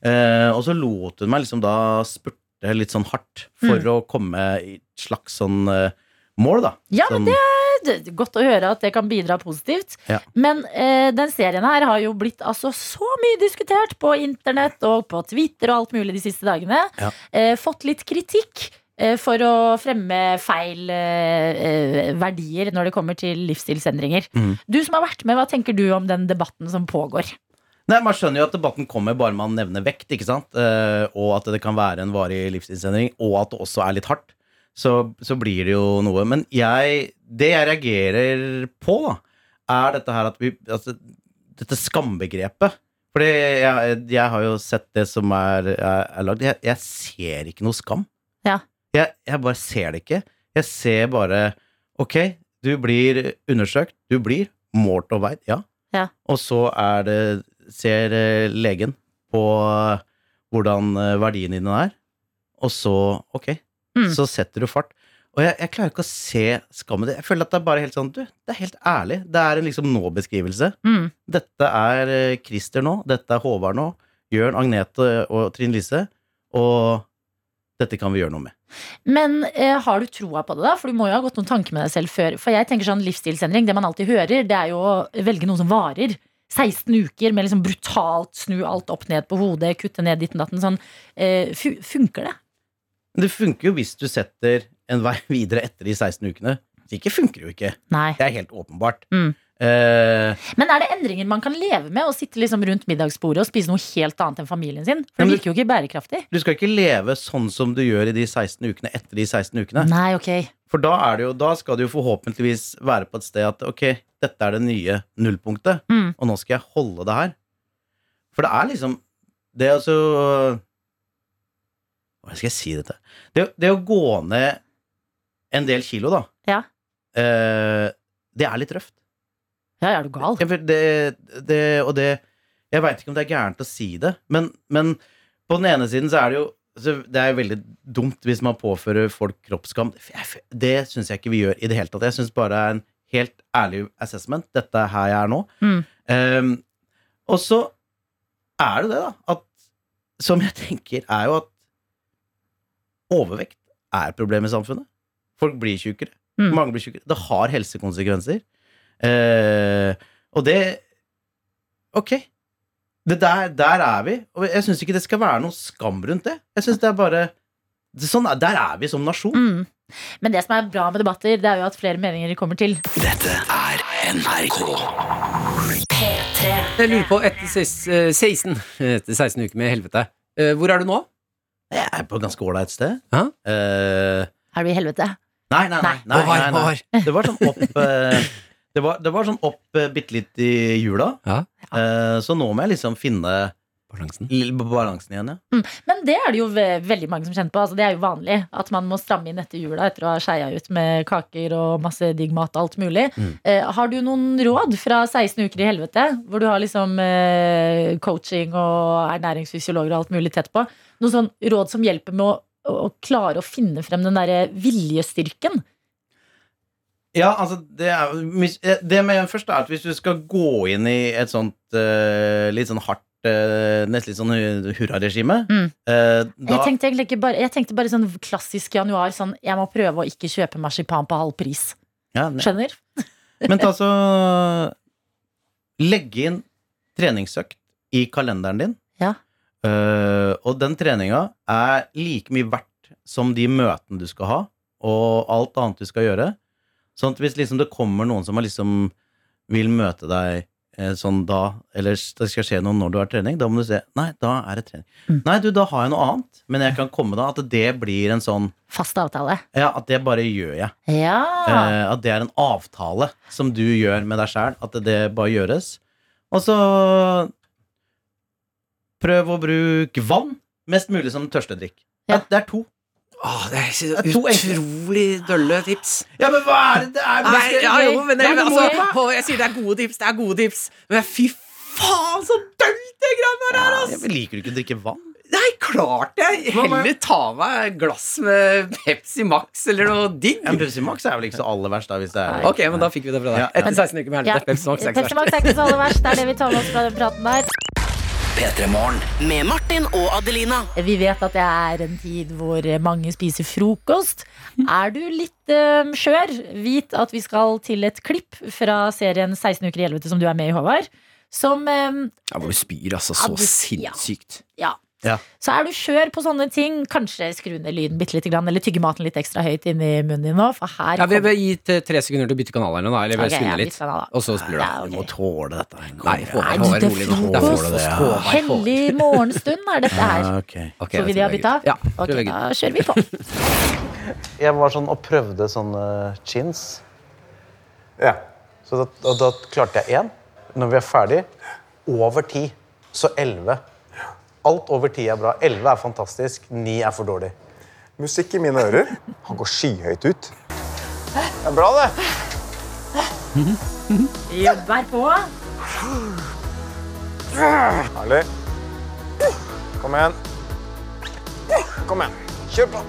Eh, og så lot hun meg liksom da spurte litt sånn hardt for Mm. å komme i et slags sånn eh, mål, da. Ja, men sånn, det er godt å høre at det kan bidra positivt. Ja. Men eh, den serien her har jo blitt altså så mye diskutert på internett og på Twitter og alt mulig de siste dagene. Ja. Eh, fått litt kritikk eh, for å fremme feil eh, verdier når det kommer til livsstilsendringer. Mm. Du som har vært med, hva tenker du om den debatten som pågår? Nei, Man skjønner jo at debatten kommer bare man nevner vekt, ikke sant? Eh, og at det kan være en varig livsstilsendring, og at det også er litt hardt. Så, så blir det jo noe. Men jeg, det jeg reagerer på, da, er dette her at vi altså, Dette skambegrepet. Fordi jeg, jeg har jo sett det som er, er, er lagd. Jeg, jeg ser ikke noe skam. Ja. Jeg, jeg bare ser det ikke. Jeg ser bare Ok, Du blir undersøkt, du blir målt og veid, ja. Ja. Og så er det ser eh, legen på eh, hvordan eh, verdiene dine er, og så, ok, Mm. så setter du fart. Og jeg, jeg klarer ikke å se skammen. Jeg føler at det er bare helt sånn, du, det er helt ærlig. Det er en liksom nå-beskrivelse. Mm. Dette er Christer nå, dette er Håvard nå, Jørn, Agnete og Trine Lise, og dette kan vi gjøre noe med. Men eh, har du troa på det, da? For du må jo ha gått noen tanker med deg selv før. For jeg tenker sånn livsstilsendring, det man alltid hører, det er jo å velge noe som varer. 16 uker med liksom brutalt snu alt opp ned på hodet, kutte ned ditten datten. Sånn, eh, funker det? Det funker jo hvis du setter en vei videre etter de 16 ukene. Så ikke funker det jo ikke. Nei. Det er helt åpenbart. Mm. Eh, Men er det endringer man kan leve med? Å sitte liksom rundt middagsbordet og spise noe helt annet enn familien sin? For det virker jo ikke bærekraftig. du skal ikke leve sånn som du gjør i de 16 ukene etter de 16 ukene. Nei, ok. For da, er det jo, da skal du jo forhåpentligvis være på et sted at ok, dette er det nye nullpunktet, Mm. og nå skal jeg holde det her. For det er liksom Det er altså Hvordan skal jeg si dette? Det, det å gå ned en del kilo, da, Ja. eh, det er litt røft. Ja, er du gal? Det, det, og det Jeg veit ikke om det er gærent å si det, men, men på den ene siden så er det jo så Det er jo veldig dumt hvis man påfører folk kroppsskam. Det syns jeg ikke vi gjør i det hele tatt. Jeg syns bare det er en helt ærlig assessment. Dette er her jeg er nå. Mm. Um, og så er det det, da, at Som jeg tenker, er jo at overvekt er et problem i samfunnet. Folk blir tjukkere. Mm. Mange blir tjukkere. Det har helsekonsekvenser. Uh, og det Ok. Det der, der er vi. Og jeg syns ikke det skal være noe skam rundt det. Jeg synes det er bare det, sånn, er- Der er vi som nasjon. Mm. Men det som er bra med debatter, det er jo at flere meninger kommer til. Dette er NRK. Jeg lurer på, etter eh, 16, etter 16 uker med helvete, eh, hvor er du nå? Jeg er på et ganske ålreit sted. Ja. Eh, Er du i helvete? nei, nei, nei. Nei. nei, nei, nei. Det var sånn opp eh, Det var, det var sånn opp eh, bitte litt i jula. Ja. Eh, så nå må jeg liksom finne Balansen. l- balansen igjen, ja. Men det er det jo ve veldig mange som kjenner på. Altså, det er jo vanlig at man må stramme inn etter jula etter å ha skeia ut med kaker og masse digg mat og alt mulig. Mm. Eh, har du noen råd fra 16 uker i helvete, hvor du har liksom eh, coaching og ernæringsfysiologer og alt mulig tett på? Noen sånn råd som hjelper med å, å klare å finne frem den derre viljestyrken? Ja, altså det, er, eh, det med først er at hvis du skal gå inn i et sånt uh, litt sånn hardt uh, Nesten litt sånn hu- hurraregime Mm. Uh, Jeg tenkte egentlig ikke bare Jeg tenkte bare sånn klassisk januar, sånn jeg må prøve å ikke kjøpe marsipan på halv pris. ja, Skjønner? Men ta så Legge inn treningsøkt i kalenderen din. Ja. Uh, og den treninga er like mye verdt som de møtene du skal ha, og alt annet du skal gjøre. Sånn at hvis liksom det kommer noen som liksom vil møte deg eh, sånn da, eller det skal skje noe når du har trening, da må du se Nei, da er det trening. Mm. Nei, du, da har jeg noe annet, men jeg kan komme da. At det blir en sånn Fast avtale. Ja, at det bare gjør jeg. Ja. Eh, at det er en avtale som du gjør med deg sjæl. At det bare gjøres. Og så prøv å bruke vann mest mulig som tørstedrikk. Ja. Det er to. Åh, det er så Det er utrolig dølle tips. Ja, men hva er det det er? Nei, ja, jo, men det, Ja, det altså, jeg. Jeg sier det er gode tips, det er gode tips. Men fy faen, så dølt det greiene der er, Ja, ass! men liker du ikke å drikke vann? Nei, klart jeg! Hva Heller ta meg et glass med Pepsi Max eller noe digg. Ja, Pepsi Max er vel ikke så aller verst, da, hvis det er Ok, men da fikk vi det fra deg. Etter 16 uker med Ja. helvete. Pepsi Max er ikke Pepsi Max er ikke så aller verst. Det er det vi tar med oss fra den praten der. P3 Morgen. Med Martin og Adelina. Vi vet at det er en tid hvor mange spiser frokost. Er du litt um, skjør, vit at vi skal til et klipp fra serien 16 uker i helvete som du er med i, Håvard. Som um, Ja, hvor du spyr altså Ja, så du- sinnssykt. Ja. Ja. Så er du skjør på sånne ting, kanskje skru ned lyden bitte lite grann, eller tygge maten litt ekstra høyt inni munnen din nå, for her Ja, vi har gitt gi tre sekunder til å bytte kanal eller noe, da, eller Ok, spinne ja, litt. kanal. Og så spiller du Ja, okay. Du må tåle dette. Nei, Nei, er rolig nå. frokost. Det er frokost. Håvard. Hellig morgenstund er dette her. Ja, okay. Okay, så vi da de ha bytta? Ja, Ok, da kjører vi på. Jeg var sånn og prøvde sånne chins. Ja. Så da, og da klarte jeg én. Når vi er ferdig, over ti. Så elleve. Alt over ti er bra. Elleve er fantastisk. Ni er for dårlig. Musikk i mine ører. Han går skyhøyt ut. Det er bra, det. Jobber på. Herlig. Kom igjen. Kom igjen. Kjør på.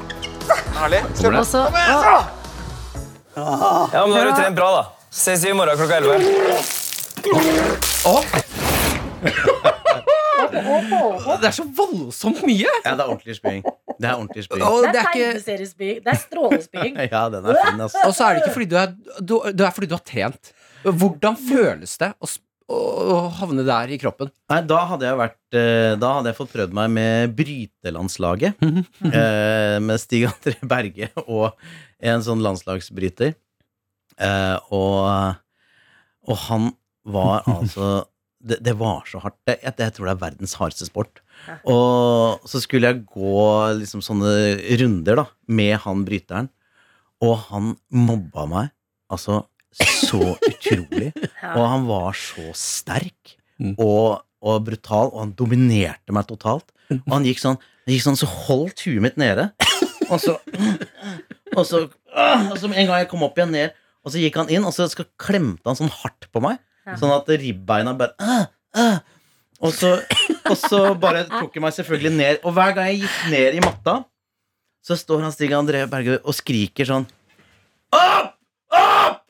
Herlig. Kjør på. Kom igjen! Ja, men Da har du trent bra, da. Ses i morgen klokka 11. Det er så voldsomt mye! Ja, det er ordentlig spying. Det er ordentlig spying. Og Det er er ikke tegneseriespying. Det er strålespying. Ja, den er fin, altså. Og så er det ikke fordi du er, du, det er fordi du har trent. Hvordan føles det å, sp- å, havne der i kroppen? Nei, da hadde jeg vært eh, Da hadde jeg fått prøvd meg med brytelandslaget. eh, med Stig André Berge og en sånn landslagsbryter. Eh, og, og han var altså det, det var så hardt. Jeg, jeg tror det er verdens hardeste sport. Og så skulle jeg gå liksom sånne runder da med han bryteren, og han mobba meg altså så utrolig. Og han var så sterk Mm. og, og brutal, og han dominerte meg totalt. Og han gikk sånn, han gikk sånn så holdt huet mitt nede. Og så, og så og så en gang jeg kom opp igjen ned, og så gikk han inn, og så klemte han sånn hardt på meg. Sånn at ribbeina bare ah, ah. Og, så, og så bare tok jeg meg selvfølgelig ned. Og hver gang jeg gikk ned i matta, så står han Stig André Berge og skriker sånn Opp! Opp!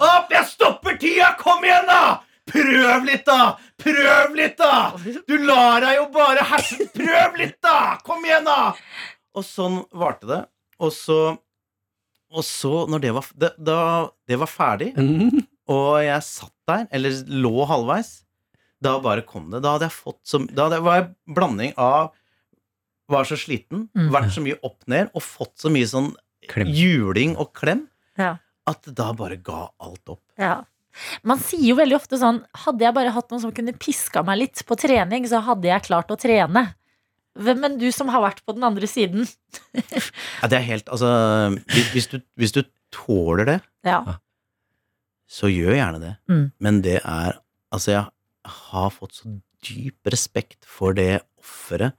Opp! Jeg stopper tida! Kom igjen, da! Prøv litt, da! Prøv litt, da! Du lar deg jo bare herse Prøv litt, da! Kom igjen, da! Og sånn varte det. Og så Og så, når det var, det, da det var ferdig, og jeg satt der, eller lå halvveis, da bare kom det. Da hadde jeg fått som Da hadde jeg, var jeg blanding av var så sliten, Mm. vært så mye opp ned, og fått så mye sånn Klem. juling og klem, Ja. at da bare ga alt opp. Ja. Man sier jo veldig ofte sånn Hadde jeg bare hatt noen som kunne piska meg litt på trening, så hadde jeg klart å trene. Men du som har vært på den andre siden. Ja, det er helt Altså, hvis, hvis, du, hvis du tåler det, Ja. Så gjør gjerne det. Mm. Men det er Altså, jeg har fått så dyp respekt for det offeret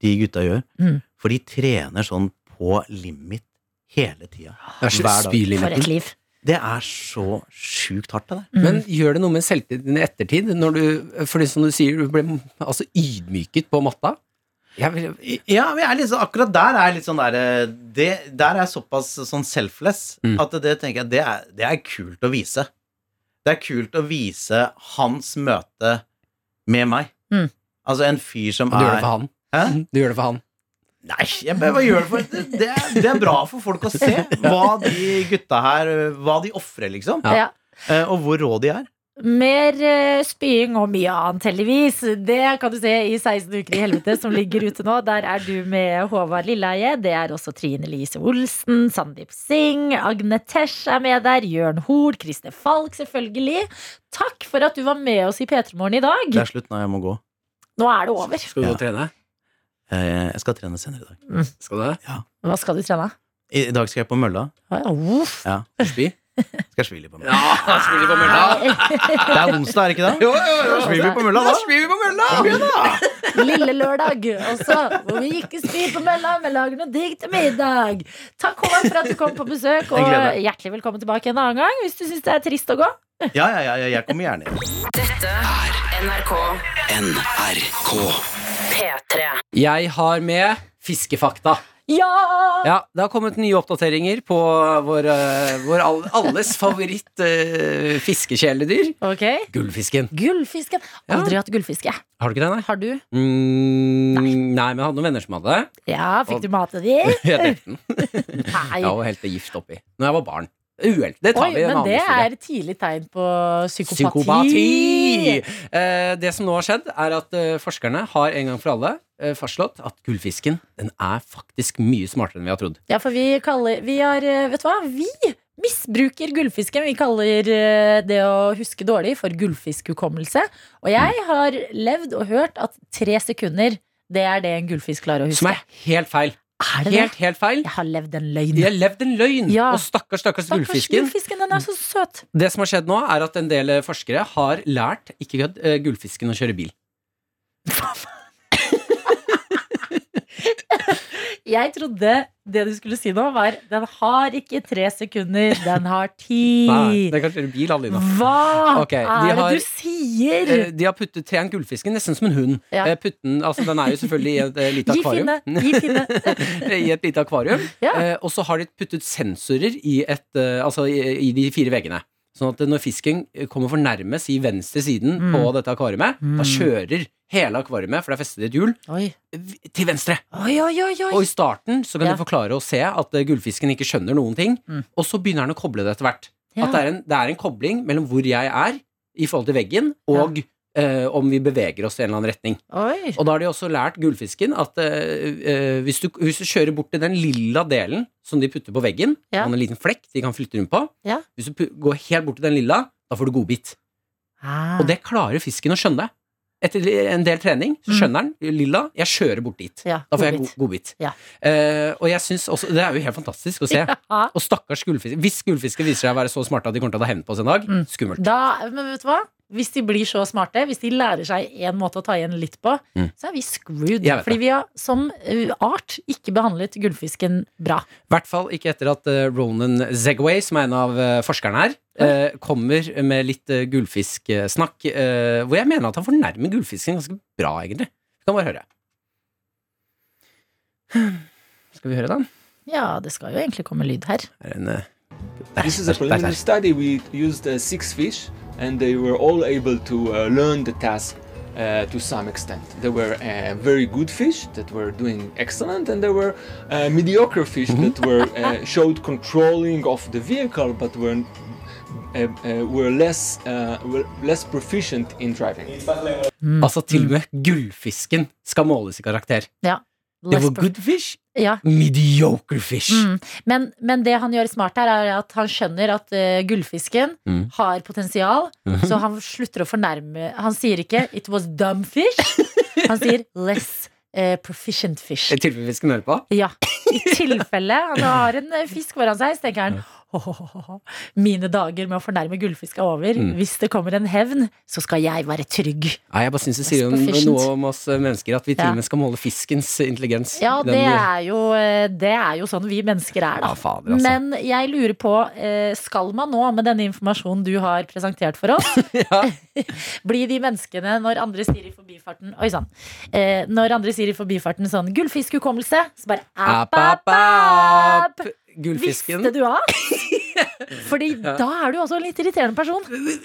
de gutta gjør. Mm. For de trener sånn på limit hele tida. Er Hver dag. For et liv. Det er så sjukt hardt, det der. Mm. Men gjør det noe med selvtilliten i ettertid? Når du, fordi som du sier, du ble altså ydmyket på matta? Jeg vil, Ja, men jeg er litt sånn, akkurat der er jeg litt sånn der eh, det, Der er jeg såpass sånn selfless Mm. at det tenker jeg det er, det er kult å vise. Det er kult å vise hans møte med meg. Mm. Altså en fyr som du gjør det er for han. Hæ? Du gjør det for han. Nei, jeg, bare- hva gjør det for det, det, er, det er bra for folk å se hva de gutta her Hva de ofrer, liksom. Ja. Ja. Eh, Og hvor rå de er. Mer eh, spying og mye annet, heldigvis. Det kan du se i 16 uker i helvete, som ligger ute nå. Der er du med Håvard Lilleheie. Det er også Trine Lise Olsen, Sandeep Singh, Agne Tesh er med der. Jørn Hoel, Christer Falk, selvfølgelig. Takk for at du var med oss i P3 Morgen i Det er slutt nå, jeg må gå. Nå er det over. Skal du gå og trene? Eh, Jeg skal trene senere i dag. Skal du det? Hva skal du trene? I dag skal jeg på mølla. Uff. Ja, Spy? Skal svi litt på mølla. Ja, svile på mølla. Det er onsdag, er det ikke det? Jo, jo, jo. Svir vi på mølla, da? Svi vi på mølla. Kom igjen, da! Lille lørdag også, hvor vi ikke spyr på mølla, men lager noe digg til middag. Takk Håvard for at du kom på besøk, og hjertelig velkommen tilbake en annen gang hvis du syns det er trist å gå. Ja, ja, ja, ja, jeg kommer gjerne inn. Dette er NRK NRK. P3. Jeg har med fiskefakta. Ja! Ja, Det har kommet nye oppdateringer på vår, eh, vår all, alles favoritt uh, fiskekjæledyr. Okay. Gullfisken. Gullfisken. Ja. Hatt gullfiske. Har du ikke det, nei? Har du? Mm, nei. men jeg hadde noen venner som hadde det. Ja, fikk du matet de? Jeg drepte den. Nei. Ja, og gift oppi. Når jeg var barn. Uhell. Det tar Oi, vi en men det er tidlig tegn på psykopati. Psykopati! Eh, det som nå har skjedd, er at eh, forskerne har en gang for alle eh, fastslått at gullfisken den er faktisk mye smartere enn vi har trodd. Ja, for vi kaller Vi har eh, Vet du hva? Vi misbruker gullfisken. Vi kaller eh, det å huske dårlig for gullfiskhukommelse. Og jeg har levd og hørt at tre sekunder, det er det en gullfisk klarer å huske. Som er helt feil. Er det det? Helt, helt feil. Jeg har levd en løgn. Jeg har levd en løgn. Ja. Og stakkars, stakkars Stakkars gullfisken. gullfisken, den er så søt. Det som har skjedd nå, er at en del forskere har lært ikke eh, gullfisken å kjøre bil. Jeg trodde det du skulle si nå, var den har ikke tre sekunder, den har ti. Nei, det kan kjøre bil, Adelina. Hva okay, de er det har- du sier? Eh, De har puttet treeren gullfisken nesten som en hund. Ja. Eh, Putten, altså Den er jo selvfølgelig i et lite lite Gi akvarium. finne, gi finne. I et lite akvarium. Ja. Eh, og så har de puttet sensorer i, et, eh, altså i, i de fire veggene. Sånn at når fisken kommer for nærme, si venstre siden Mm. på dette akvariumet, da kjører hele akvariet, for det er festet i et hjul, Oi, til venstre. oi, oi, oi. oi. Og i starten så kan Ja. du forklare og se at eh, gullfisken ikke skjønner noen ting, Mm. og så begynner han å koble det etter hvert. Ja. At det er, en, det er en kobling mellom hvor jeg er i forhold til veggen, og eh, om vi beveger oss i en eller annen retning. Oi. Og da har de også lært gullfisken at eh, eh, hvis, du, hvis du kjører bort til den lilla delen som de putter på veggen, Ja. en liten flekk de kan flytte rundt på, Ja. hvis du går helt bort til den lilla, da får du godbit. Ah. Og det klarer fisken å skjønne. Etter en del trening så Mm. skjønner den lilla, jeg kjører bort dit. Ja, Da får jeg godbit. go- godbit. Ja. Uh, og jeg synes også, Det er jo helt fantastisk å se. Ja. Og stakkars gullfisk Hvis gullfisker viser seg å være så smarte at de kommer til å ta hevn på oss en dag, Mm. skummelt. Da, men vet du hva? Hvis de blir så smarte, hvis de lærer seg en måte å ta igjen litt på, Mm. så er vi screwed. Fordi vi har som uh, art ikke behandlet gullfisken bra. I hvert fall ikke etter at eh, Ronan Zegway, som er en av eh, forskerne her, mm. kommer med litt gullfisksnakk, eh, hvor jeg mener at han fornærmer gullfisken ganske bra, egentlig. Vi kan bare høre. Skal vi høre den? Ja, det skal jo egentlig komme lyd her. Er en, eh, der, This is a der, der, preliminary der. study. We used uh, six fish, and they were all able to uh, learn the task uh, to some extent. There were uh, very good fish that were doing excellent, and there were uh, mediocre fish that were uh, showed controlling of the vehicle, but were uh, uh, were less uh, were less proficient in driving. Altså, til og med gullfisken skal måles i karakter. Ja. Det var good fish, Ja. mediocre fish. Mm. Men, men det han gjør smart her, er at han skjønner at uh, gullfisken Mm. har potensial, Mhm. så han slutter å fornærme Han sier ikke 'it was dumb fish', han sier 'less uh, proficient fish'. I tilfelle fisken hører på. Ja, i tilfelle han har en eh, fisk foran seg, så tenker han «Åhåhåhå, Mine dager med å fornærme gullfisk er over. Mm. Hvis det kommer en hevn, så skal jeg være trygg. Nei, jeg bare syns det sier noe om oss mennesker at vi til og med skal måle fiskens intelligens. Ja, Den- det er jo, eh, det er jo sånn vi mennesker er, da. Ja, fader, altså. Men jeg lurer på, eh, skal man nå, med denne informasjonen du har presentert for oss, bli de menneskene når andre sier i forbifarten Oi sann. Eh, når andre sier i forbifarten sånn 'gullfiskhukommelse', så bare app, app, app. Gullfisken. Visste du at? Fordi Ja. da er du også en litt irriterende person.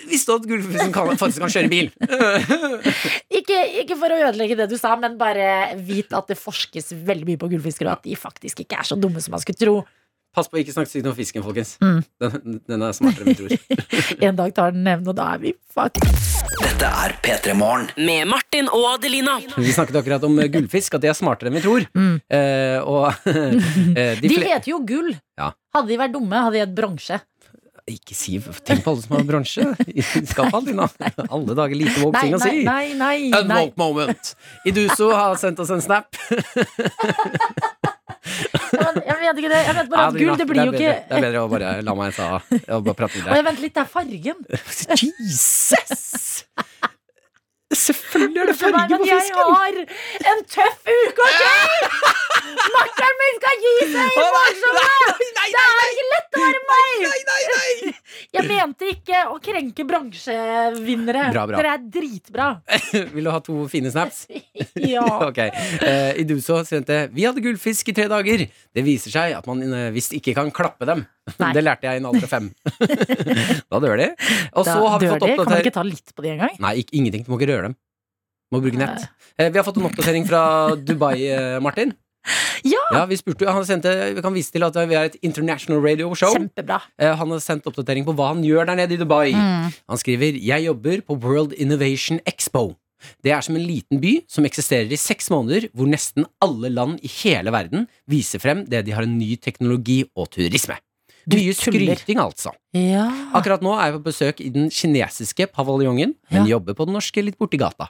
Visste du at gullfisken kan, faktisk kan kjøre bil? Ikke, ikke for å ødelegge det du sa, men bare vit at det forskes veldig mye på gullfisker, og at de faktisk ikke er så dumme som man skulle tro. Pass på ikke snakke stygt om fisken, folkens. Mm. Den, den er smartere enn vi tror. En dag tar den nevn, og da er vi fucked. Dette er P3 Morgen. Med Martin og Adelina. Vi snakket akkurat om eh, gullfisk, at de er smartere enn vi tror. Mm. Eh, og eh, de De heter jo gull. Ja. Hadde de vært dumme, hadde de hett bronse. Ikke si Tenk på alle som har bransje. Skal aldri nå. Alle dager lite woke ting å nei, si. nei, nei, nei. Unwoke moment. Iduso har sendt oss en snap. Men Jeg vet ikke det. Jeg vet bare at gull, det blir jo ikke det er bedre å bare la meg ta prate Og jeg venter litt, det er fargen. Jesus! Selvfølgelig er det farge på fisken! jeg har en tøff uke, OK? Makkeren min skal gi seg i morgenshowet! Det er ikke lett å være meg! Jeg mente ikke å krenke bransjevinnere. Bra, bra. Dere er dritbra. Vil du ha to fine snaps? Ja. ok. Eh, Iduso sendte Vi hadde gullfisk i tre dager. Det viser seg at man eh, visst ikke kan klappe dem. Nei. Det lærte jeg i en alder av fem. da dør de. Og så har vi fått de. Kan man ikke ta litt på de engang? Nei, ikke, ingenting. Du må ikke røre dem. Du må bruke nett. Eh, vi har fått en oppdatering fra Dubai, eh, Martin. Ja! ja vi spurte, han sendte, vi kan vise til at vi er et international radio show. Kjempebra. Eh, Han har sendt oppdatering på hva han gjør der nede i Dubai. Mm. Han skriver Jeg jobber på World Innovation Expo. Det er som en liten by som eksisterer i seks måneder, hvor nesten alle land i hele verden viser frem det de har en ny teknologi og turisme. Du Mye tuller. skryting, altså. Ja. Akkurat nå er jeg på besøk i den kinesiske paviljongen, men Ja. jobber på den norske litt borti gata.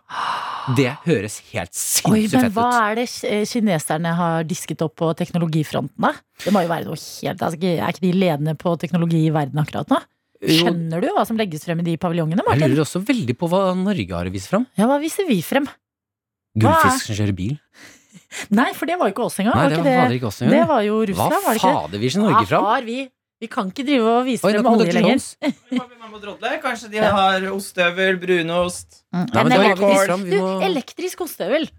Det høres helt sinnssykt men fett hva er det eh, kineserne har disket opp på teknologifronten, da? Det må jo være noe helt altså, Er ikke de ledende på teknologi i verden akkurat nå? Skjønner du hva som legges frem i de paviljongene, jeg lurer også veldig på hva Norge har å vise frem. Ja, hva viser vi frem? Gullfisk som kjører bil. Nei, for det var jo ikke oss engang. Nei, det var fader ikke oss engang. Det var jo Russland, Hva var det ikke? fader viser Norge fram? har vi? Vi kan ikke drive og vise Oi, frem olje lenger. Kanskje de har ostehøvel, brunost Mm. Nei, men Men det fram. Vi du, elektrisk ostehøvel.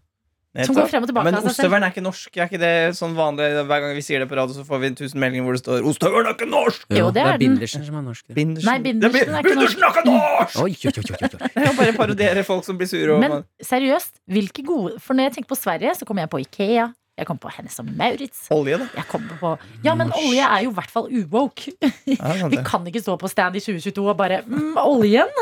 Som går frem og tilbake Men av ostehøvelen er ikke norsk. Er ikke det sånn vanlig Hver gang vi sier det på radio, så får vi 1000 meldinger hvor det står 'Ostehøvelen er ikke norsk'! Jo, det er den. Bindersen som er norsk. Bindersen. Nei, Bindersen er ikke Bindersen er ikke norsk! Oi, oi, oi, oi, oi. Det er jo bare parodiere folk som blir sure. Men seriøst, hvilke gode For når jeg tenker på Sverige, så kommer jeg på Ikea. Jeg kommer på Hennes og Maurits. olje, da. Jeg kommer på Ja, men olje er jo i hvert fall uwoke. Ja, Vi kan ikke stå på stand i 2022 og bare mm, Oljen?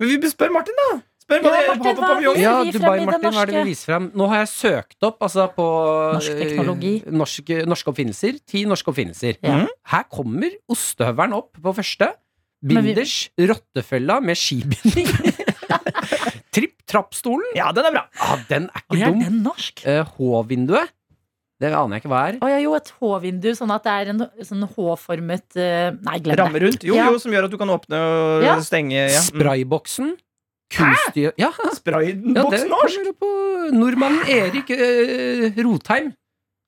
Men vi spør Martin, da! Spør hva Ja, Martin, hva paviljongen. Ja, Dubai, Martin, hva er det vi viser frem? Nå har jeg søkt opp altså, på Norsk eh, teknologi. norske, norske oppfinnelser. Ti norske oppfinnelser. Ja. Her kommer ostehøvelen opp på første. Binders, vi- rottefella med skibinding. Tripp-trapp-stolen. Ja, den er bra. Ja, den er ikke er dum. Eh, H-vinduet. Det aner jeg ikke hva er. Å ja, jo, et H-vindu, sånn at det er en sånn H-formet eh, Nei, glem Ramme det. rundt. Jo, Ja. jo, som gjør at du kan åpne og Ja. stenge. Ja. Mm. Sprayboksen. Kunstig Ja, ja det Sprayboksen norsk! kommer på nordmannen Erik eh, Rotheim.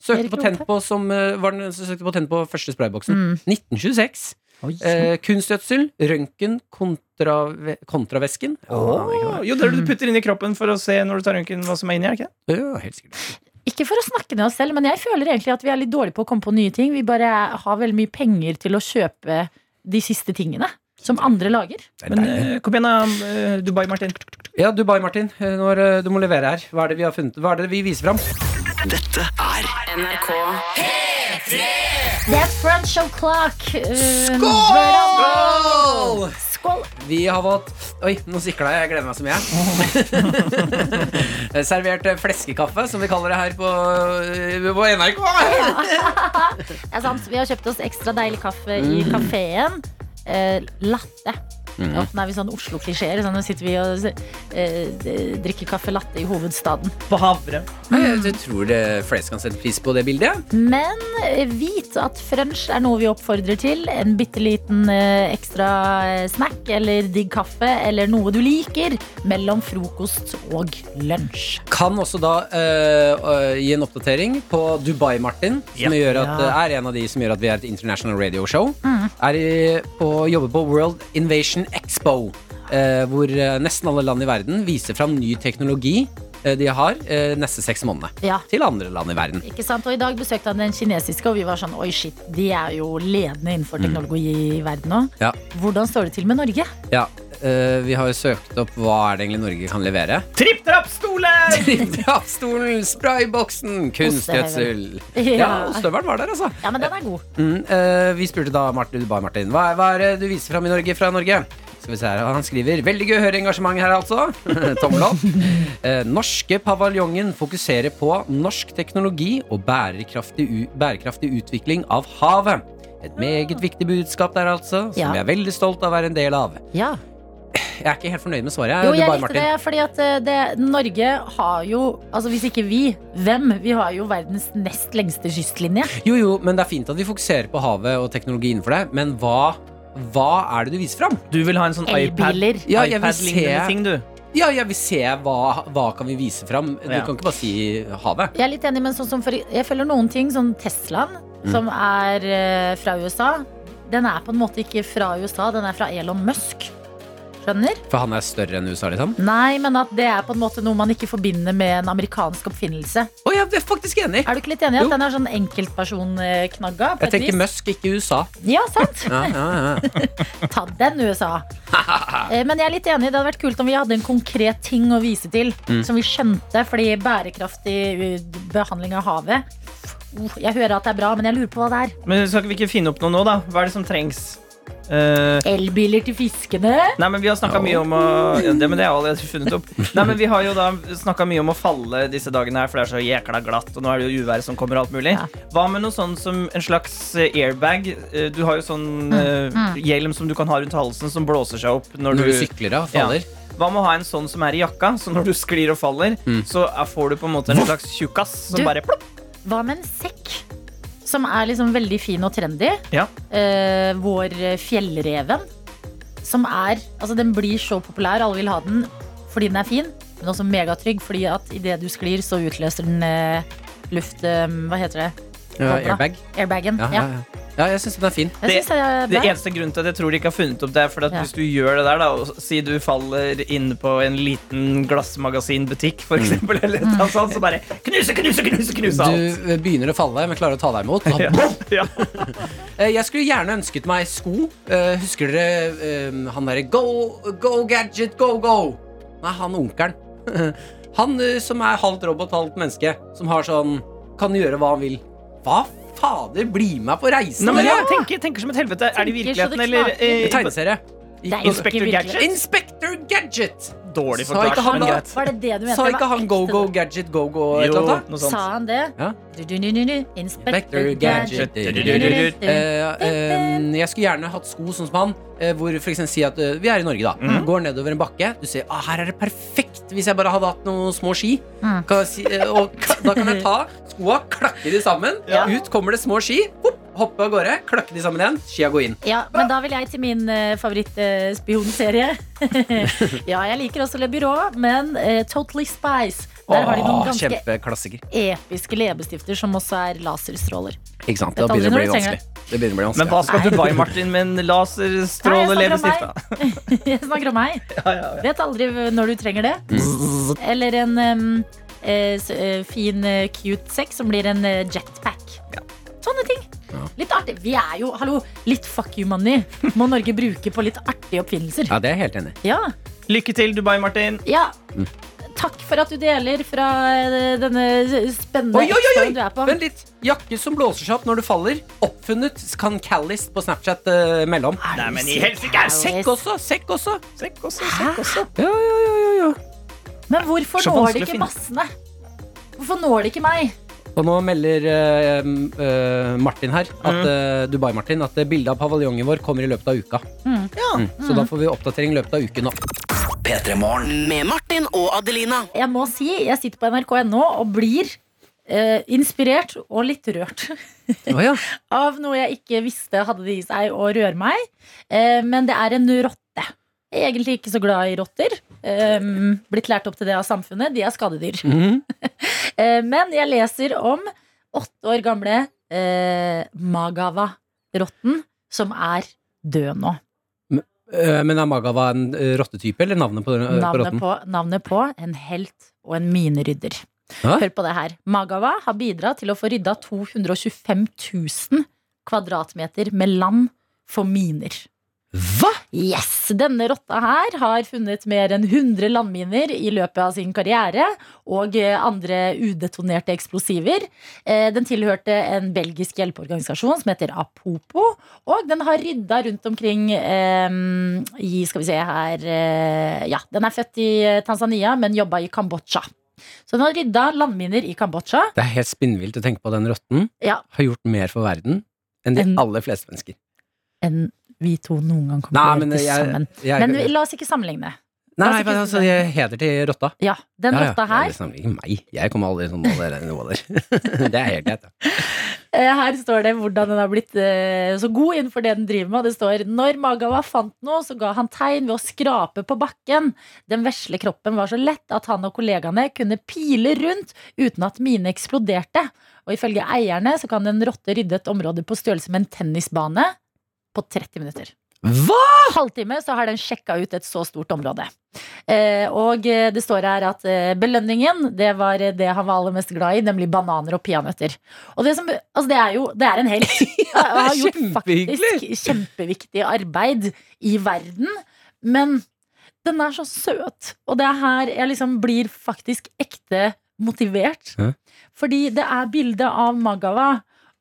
Søkte Erik patent Rotheim. på, som, eh, var den, som søkte patent på første sprayboksen. Mm. 1926. Oi, Eh, kunstgjødsel, røntgen, kontrave, kontravæsken. Åh, jo, det er det du putter inn i kroppen for å se når du tar røntgen hva som er inni. er det ikke det? Ja, helt sikkert. Ikke for å snakke ned oss selv, men jeg føler egentlig at vi er litt dårlige på å komme på nye ting. Vi bare har veldig mye penger til å kjøpe de siste tingene som andre lager. Er Men eh, kom igjen, da, eh, Dubai, Martin. Ja, Dubai, Martin. Eh, Nå det- du må levere her. Hva er det vi har funnet? Hva er det vi viser fram? Dette er NRK Det er French o'clock. Skål! Skål! Skål! Vi har fått Oi, nå sikla jeg. Jeg gleder meg så mye. Servert eh, fleskekaffe, som vi kaller det her på, eh, på NRK. Det er sant, Vi har kjøpt oss ekstra deilig kaffe i kafeen. Eh, latte. Mhm. Nå er vi sånn Oslo-klisjeer. Sånn, nå sitter vi og eh, drikker kaffe latte i hovedstaden. På havre. Jeg jeg tror det flest kan sette pris på det bildet. Men eh, vit at French er noe vi oppfordrer til. En bitte liten eh, ekstra eh, snack eller digg kaffe eller noe du liker mellom frokost og lunsj. Kan også da eh, eh, gi en oppdatering på Dubai-Martin, som yep. gjør at, Ja. er en av de som gjør at vi er et international radio show. Mm. Er i, på, jobber på World Invasion Expo, eh, hvor eh, nesten alle land i verden viser fram ny teknologi eh, de har eh, neste seks månedene. Ja. Til andre land i verden. Ikke sant? Og I dag besøkte han den kinesiske, og vi var sånn oi shit, de er jo ledende innenfor teknologi i verden nå. Ja. Hvordan står det til med Norge? Ja, eh, vi har jo søkt opp hva er det egentlig Norge kan levere. Tripp-trapp-stolen! Trappstolen, sprayboksen, kunstgjødsel. Ja, Ja. ostehøvelen var der, altså. ja, men den er god. Mm, eh, vi spurte da Martin, Dubai Martin hva, hva er det du viser fram i Norge fra Norge. Skal vi se her, Han skriver veldig gøy å høre engasjement her, altså. Tommel opp. Eh, norske paviljongen fokuserer på norsk teknologi og bærekraftig, u bærekraftig utvikling av havet. Et meget viktig budskap der, altså, som Ja. jeg er veldig stolt av å være en del av. Ja. Jeg er ikke helt fornøyd med svaret. Jo, jeg likte Martin. det, fordi at eh, det, Norge har jo Altså hvis ikke vi, hvem? Vi har jo verdens nest lengste kystlinje. Jo, jo, men det er fint at vi fokuserer på havet og teknologi innenfor det, men hva, hva er det du viser fram? Du vil ha en sånn iPad, ja, iPad-lignende se- ting, du. Ja, jeg vil se hva, hva kan vi vise fram. Du Ja. kan ikke bare si havet. Jeg er litt enig, men sånn som for, jeg følger noen ting, sånn Teslaen, Mm. som er eh, fra USA, den er på en måte ikke fra USA, den er fra Elon Musk. Skjønner? For han er større enn USA, liksom? Nei, men at det er på en måte noe man ikke forbinder med en amerikansk oppfinnelse. Å, jeg er faktisk enig! Er du ikke litt enig i Jo. at den er sånn enkeltpersonknagga? Jeg tenker Musk, ikke USA. Ja, sant? Ja, ja, ja. Ta den, USA. Eh, Men jeg er litt enig. Det hadde vært kult om vi hadde en konkret ting å vise til. Mm. Som vi skjønte, fordi bærekraftig uh, behandling av havet Jeg hører at det er bra, men jeg lurer på hva det er. Men skal vi ikke finne opp noe nå, da? Hva er det som trengs? Eh, Elbiler til fiskene. Nei, men Vi har snakka mye om å ja, det, men det har jeg allerede funnet opp. Nei, men Vi har jo da snakka mye om å falle disse dagene her, for det er så jækla glatt. Og nå er det jo uvær som kommer og alt mulig. Ja. Hva med noe sånn som en slags eh, airbag? Eh, Du har jo sånn eh, hjelm som du kan ha rundt halsen, som blåser seg opp når, Når du sykler, da, Faller. Hva med å ha en sånn som er i jakka, så når du sklir og faller, så er- får du på en måte en slags tjukkas som Du- bare plopp. Hva med en sekk? Som er liksom veldig fin og trendy. Ja. Eh, vår fjellreven. Som er Altså, den blir så populær, alle vil ha den fordi den er fin. men også megatrygg, fordi at idet du sklir, så utløser den eh, luft... eh, hva heter det? Ja, airbag. Airbagen. Ja, Ja, ja, jeg syns den er fin. Det- det er Det eneste grunnen til at jeg tror de ikke har funnet opp det, er for at Ja. hvis du gjør det der, da, og si du faller inn på en liten glassmagasinbutikk, for eksempel, eller et eller annet sånt, så bare knuse, knuse, knuse, knuse alt. Du eh, begynner å falle, men klarer å ta deg imot. Ja. Ja. Eh, Jeg skulle gjerne ønsket meg sko. Eh, husker dere han derre go, go gadget, go, go? Nei, han onkelen. Han som er halvt robot, halvt menneske. Som har sånn Kan gjøre hva han vil. Hva fader? Bli med på reisen! Nei, men jeg tenker, tenker som et helvete. Er det i Tenker det virkeligheten, eller eh, Tegneserie. Er Inspector. Gadget? Inspector Gadget! Dårlig Sa ikke forklart, han men greit. Var det det du mente? Sa ikke han go-go gadget go, go et eller annet? Sa han det? Ja. Inspector Gadget. Eh, eh, jeg skulle gjerne hatt sko sånn som han, eh, hvor for eksempel si at vi er i Norge, da. Går nedover en bakke. Du ser ah, her er det perfekt hvis jeg bare hadde hatt noen små ski. Mm. Kan si, eh, og da kan jeg ta skoa, klakke de sammen. Ja. Ut kommer det små ski. Hopp, hoppe av gårde, klakke de sammen igjen. Skia går inn. Ja, men da vil jeg til min uh, favorittspionserie. ja, jeg liker også Le Byrå, men uh, Totally Spice. Der har de noen ganske Kjempeklassiker. episke leppestifter som også er laserstråler. Ikke sant? Vet Da begynner det å aldri bli når du trenger vanskelig. Det begynner å bli Men vanskelig. hva skal du buy, Martin, med en Nei, laserstråle jeg snakker om meg jeg snakker om meg. Vet aldri når du trenger det. Eller en em, eh, s- eh, fin, eh, cute sex som blir en eh, jetpack. Sånne ting. Litt artig. Vi er jo, hallo, litt fuck you money må Norge bruke på litt artige oppfinnelser. Ja, det er jeg helt enig i. Ja, Lykke til, Dubai, Martin. ja. Takk for at du deler fra eh, denne spennende Oi, oi, oi, du er på. Vent litt. Jakke som blåser seg opp når du faller. Oppfunnet. Kan Callist på Snapchat uh, melde om. Nei, men i helsike! er Sekk også! Sekk også! Sekk også, sekk også. Ja, ja, ja, ja, ja. Men hvorfor når det ikke massene? Hvorfor når det ikke meg? Og nå melder eh, eh, Martin her, at, eh, Dubai-Martin, at eh, bildet av paviljongen vår kommer i løpet av uka. Mm. Mm. Så da får vi oppdatering i løpet av uken nå. Med Martin og Adelina. Jeg må si, jeg sitter på nrk.no og blir eh, inspirert og litt rørt. Å ja. av noe jeg ikke visste hadde det i seg å røre meg. Eh, men det er en rotte. Jeg er egentlig ikke så glad i rotter. Eh, blitt lært opp til det av samfunnet. De er skadedyr. Mhm. Eh, men jeg leser om åtte år gamle eh, Magawa-rotten, som er død nå. Eh, Men er Magawa en eh, rottetype, eller navnet på, eh, på rotten? på, navnet på en helt og en minerydder. Hæ? Hør på det her. Magawa har bidratt til å få rydda 225 000 kvadratmeter med land for miner. Hva?! Yes! Denne rotta her har funnet mer enn 100 landminer i løpet av sin karriere, og eh, andre udetonerte eksplosiver. Eh, Den tilhørte en belgisk hjelpeorganisasjon som heter Apopo, og den har rydda rundt omkring eh, i Skal vi se her eh, Ja, den er født i Tanzania, men jobba i Kambodsja. Så den har rydda landminer i Kambodsja. Det er helt spinnvilt å tenke på den rotten Ja. har gjort mer for verden enn de en, aller fleste mennesker. enn vi to noen gang kommer til å gjøre sammen. jeg- Men la oss ikke sammenligne. Nei, men altså, jeg heder til rotta. Ja, den Ja, ja. rotta her er ikke meg. Jeg kommer aldri sånn over der, nivå. Det er helt greit. Ja. Eh, Her står det hvordan den har blitt eh, så god innenfor det den driver med. Det står når Magawa fant noe, så ga han tegn ved å skrape på bakken. Den vesle kroppen var så lett at han og kollegaene kunne pile rundt uten at mine eksploderte. Og ifølge eierne så kan en rotte rydde et område på størrelse med en tennisbane på 30 minutter. Hva?! halvtime så har den sjekka ut et så stort område. Eh, og eh, det står her at eh, belønningen det var det han var aller mest glad i, nemlig bananer og peanøtter. Og det, som, altså det er jo det er en helt. Han har gjort faktisk kjempeviktig arbeid i verden. Men den er så søt. Og det er her jeg liksom blir faktisk ekte motivert. Hæ? Fordi det er bilde av Magawa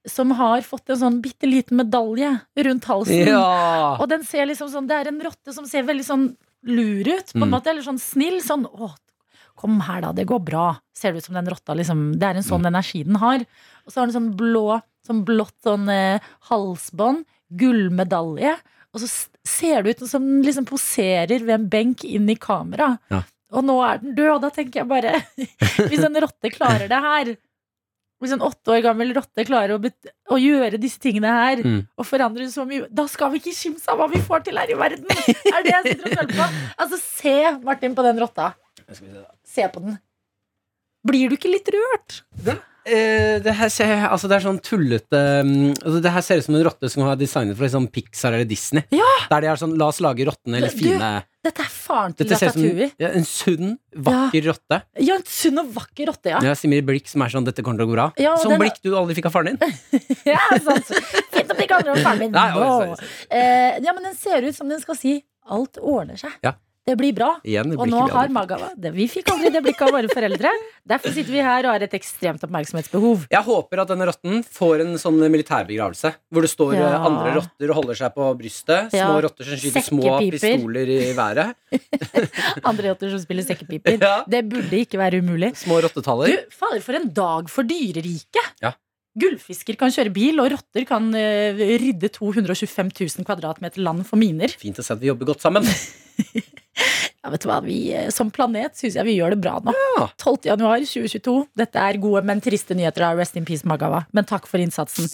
som har fått en sånn bitte liten medalje rundt halsen. Ja! Og den ser liksom sånn Det er en rotte som ser veldig sånn lur ut, på en Mm. måte. Eller sånn snill. Sånn å, kom her, da. Det går bra. Ser det ut som den rotta liksom Det er en sånn energi den har. Og så har den sånn blå, sånn blått sånn eh, halsbånd. Gullmedalje. Og så ser det ut som den liksom poserer ved en benk inn i kamera. Ja. Og nå er den død, og da tenker jeg bare Hvis en rotte klarer det her Hvis en åtte år gammel rotte klarer å, bet å gjøre disse tingene her Mm. og forandre så mye Da skal vi ikke kimse av hva vi får til her i verden! Er det jeg sitter og føler på? Altså, se, Martin, på den rotta. Se på den. Blir du ikke litt rørt? Eh, det, her ser, altså det er sånn tullete mm, altså Det her ser ut som en rotte som har designet for liksom Pixar eller Disney. Der de er sånn La oss lage rottene eller Du, Dette er faren til som Ratatouille. ja, en sunn, vakker rotte. Ja, en sunn og vakker rotte, ja. Ja, Simir Blikk som er sånn 'dette kommer til å gå bra'. Ja, den- blikk du aldri fikk av faren din. ja sant. Fint om det ikke handler om faren min. Nei, oi, Nå. sorry, Eh, ja, men den ser ut som den skal si alt ordner seg. Ja. Det blir bra. Igjen, Og nå har Magawa Vi fikk aldri det blikket av våre foreldre. Derfor sitter vi her og har et ekstremt oppmerksomhetsbehov. Jeg håper at denne rotten får en sånn militærbegravelse. Hvor det står Ja. eh, andre rotter og holder seg på brystet. Små Ja. rotter som skyter små pistoler i været. Andre rotter som spiller sekkepiper. Ja. Det burde ikke være umulig. Små Du, rottetaller. fader, for en dag for dyreriket! Ja. Gullfisker kan kjøre bil, og rotter kan uh, rydde 225 000 kvadratmeter land for miner. Fint å se at vi jobber godt sammen. Ja, vet du hva, vi, eh, Som planet syns jeg vi gjør det bra nå. Ja. 12. januar 2022. Dette er gode, men triste nyheter av Rest in Peace Magawa. Men takk for innsatsen.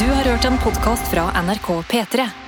Du har hørt en podkast fra NRK P3.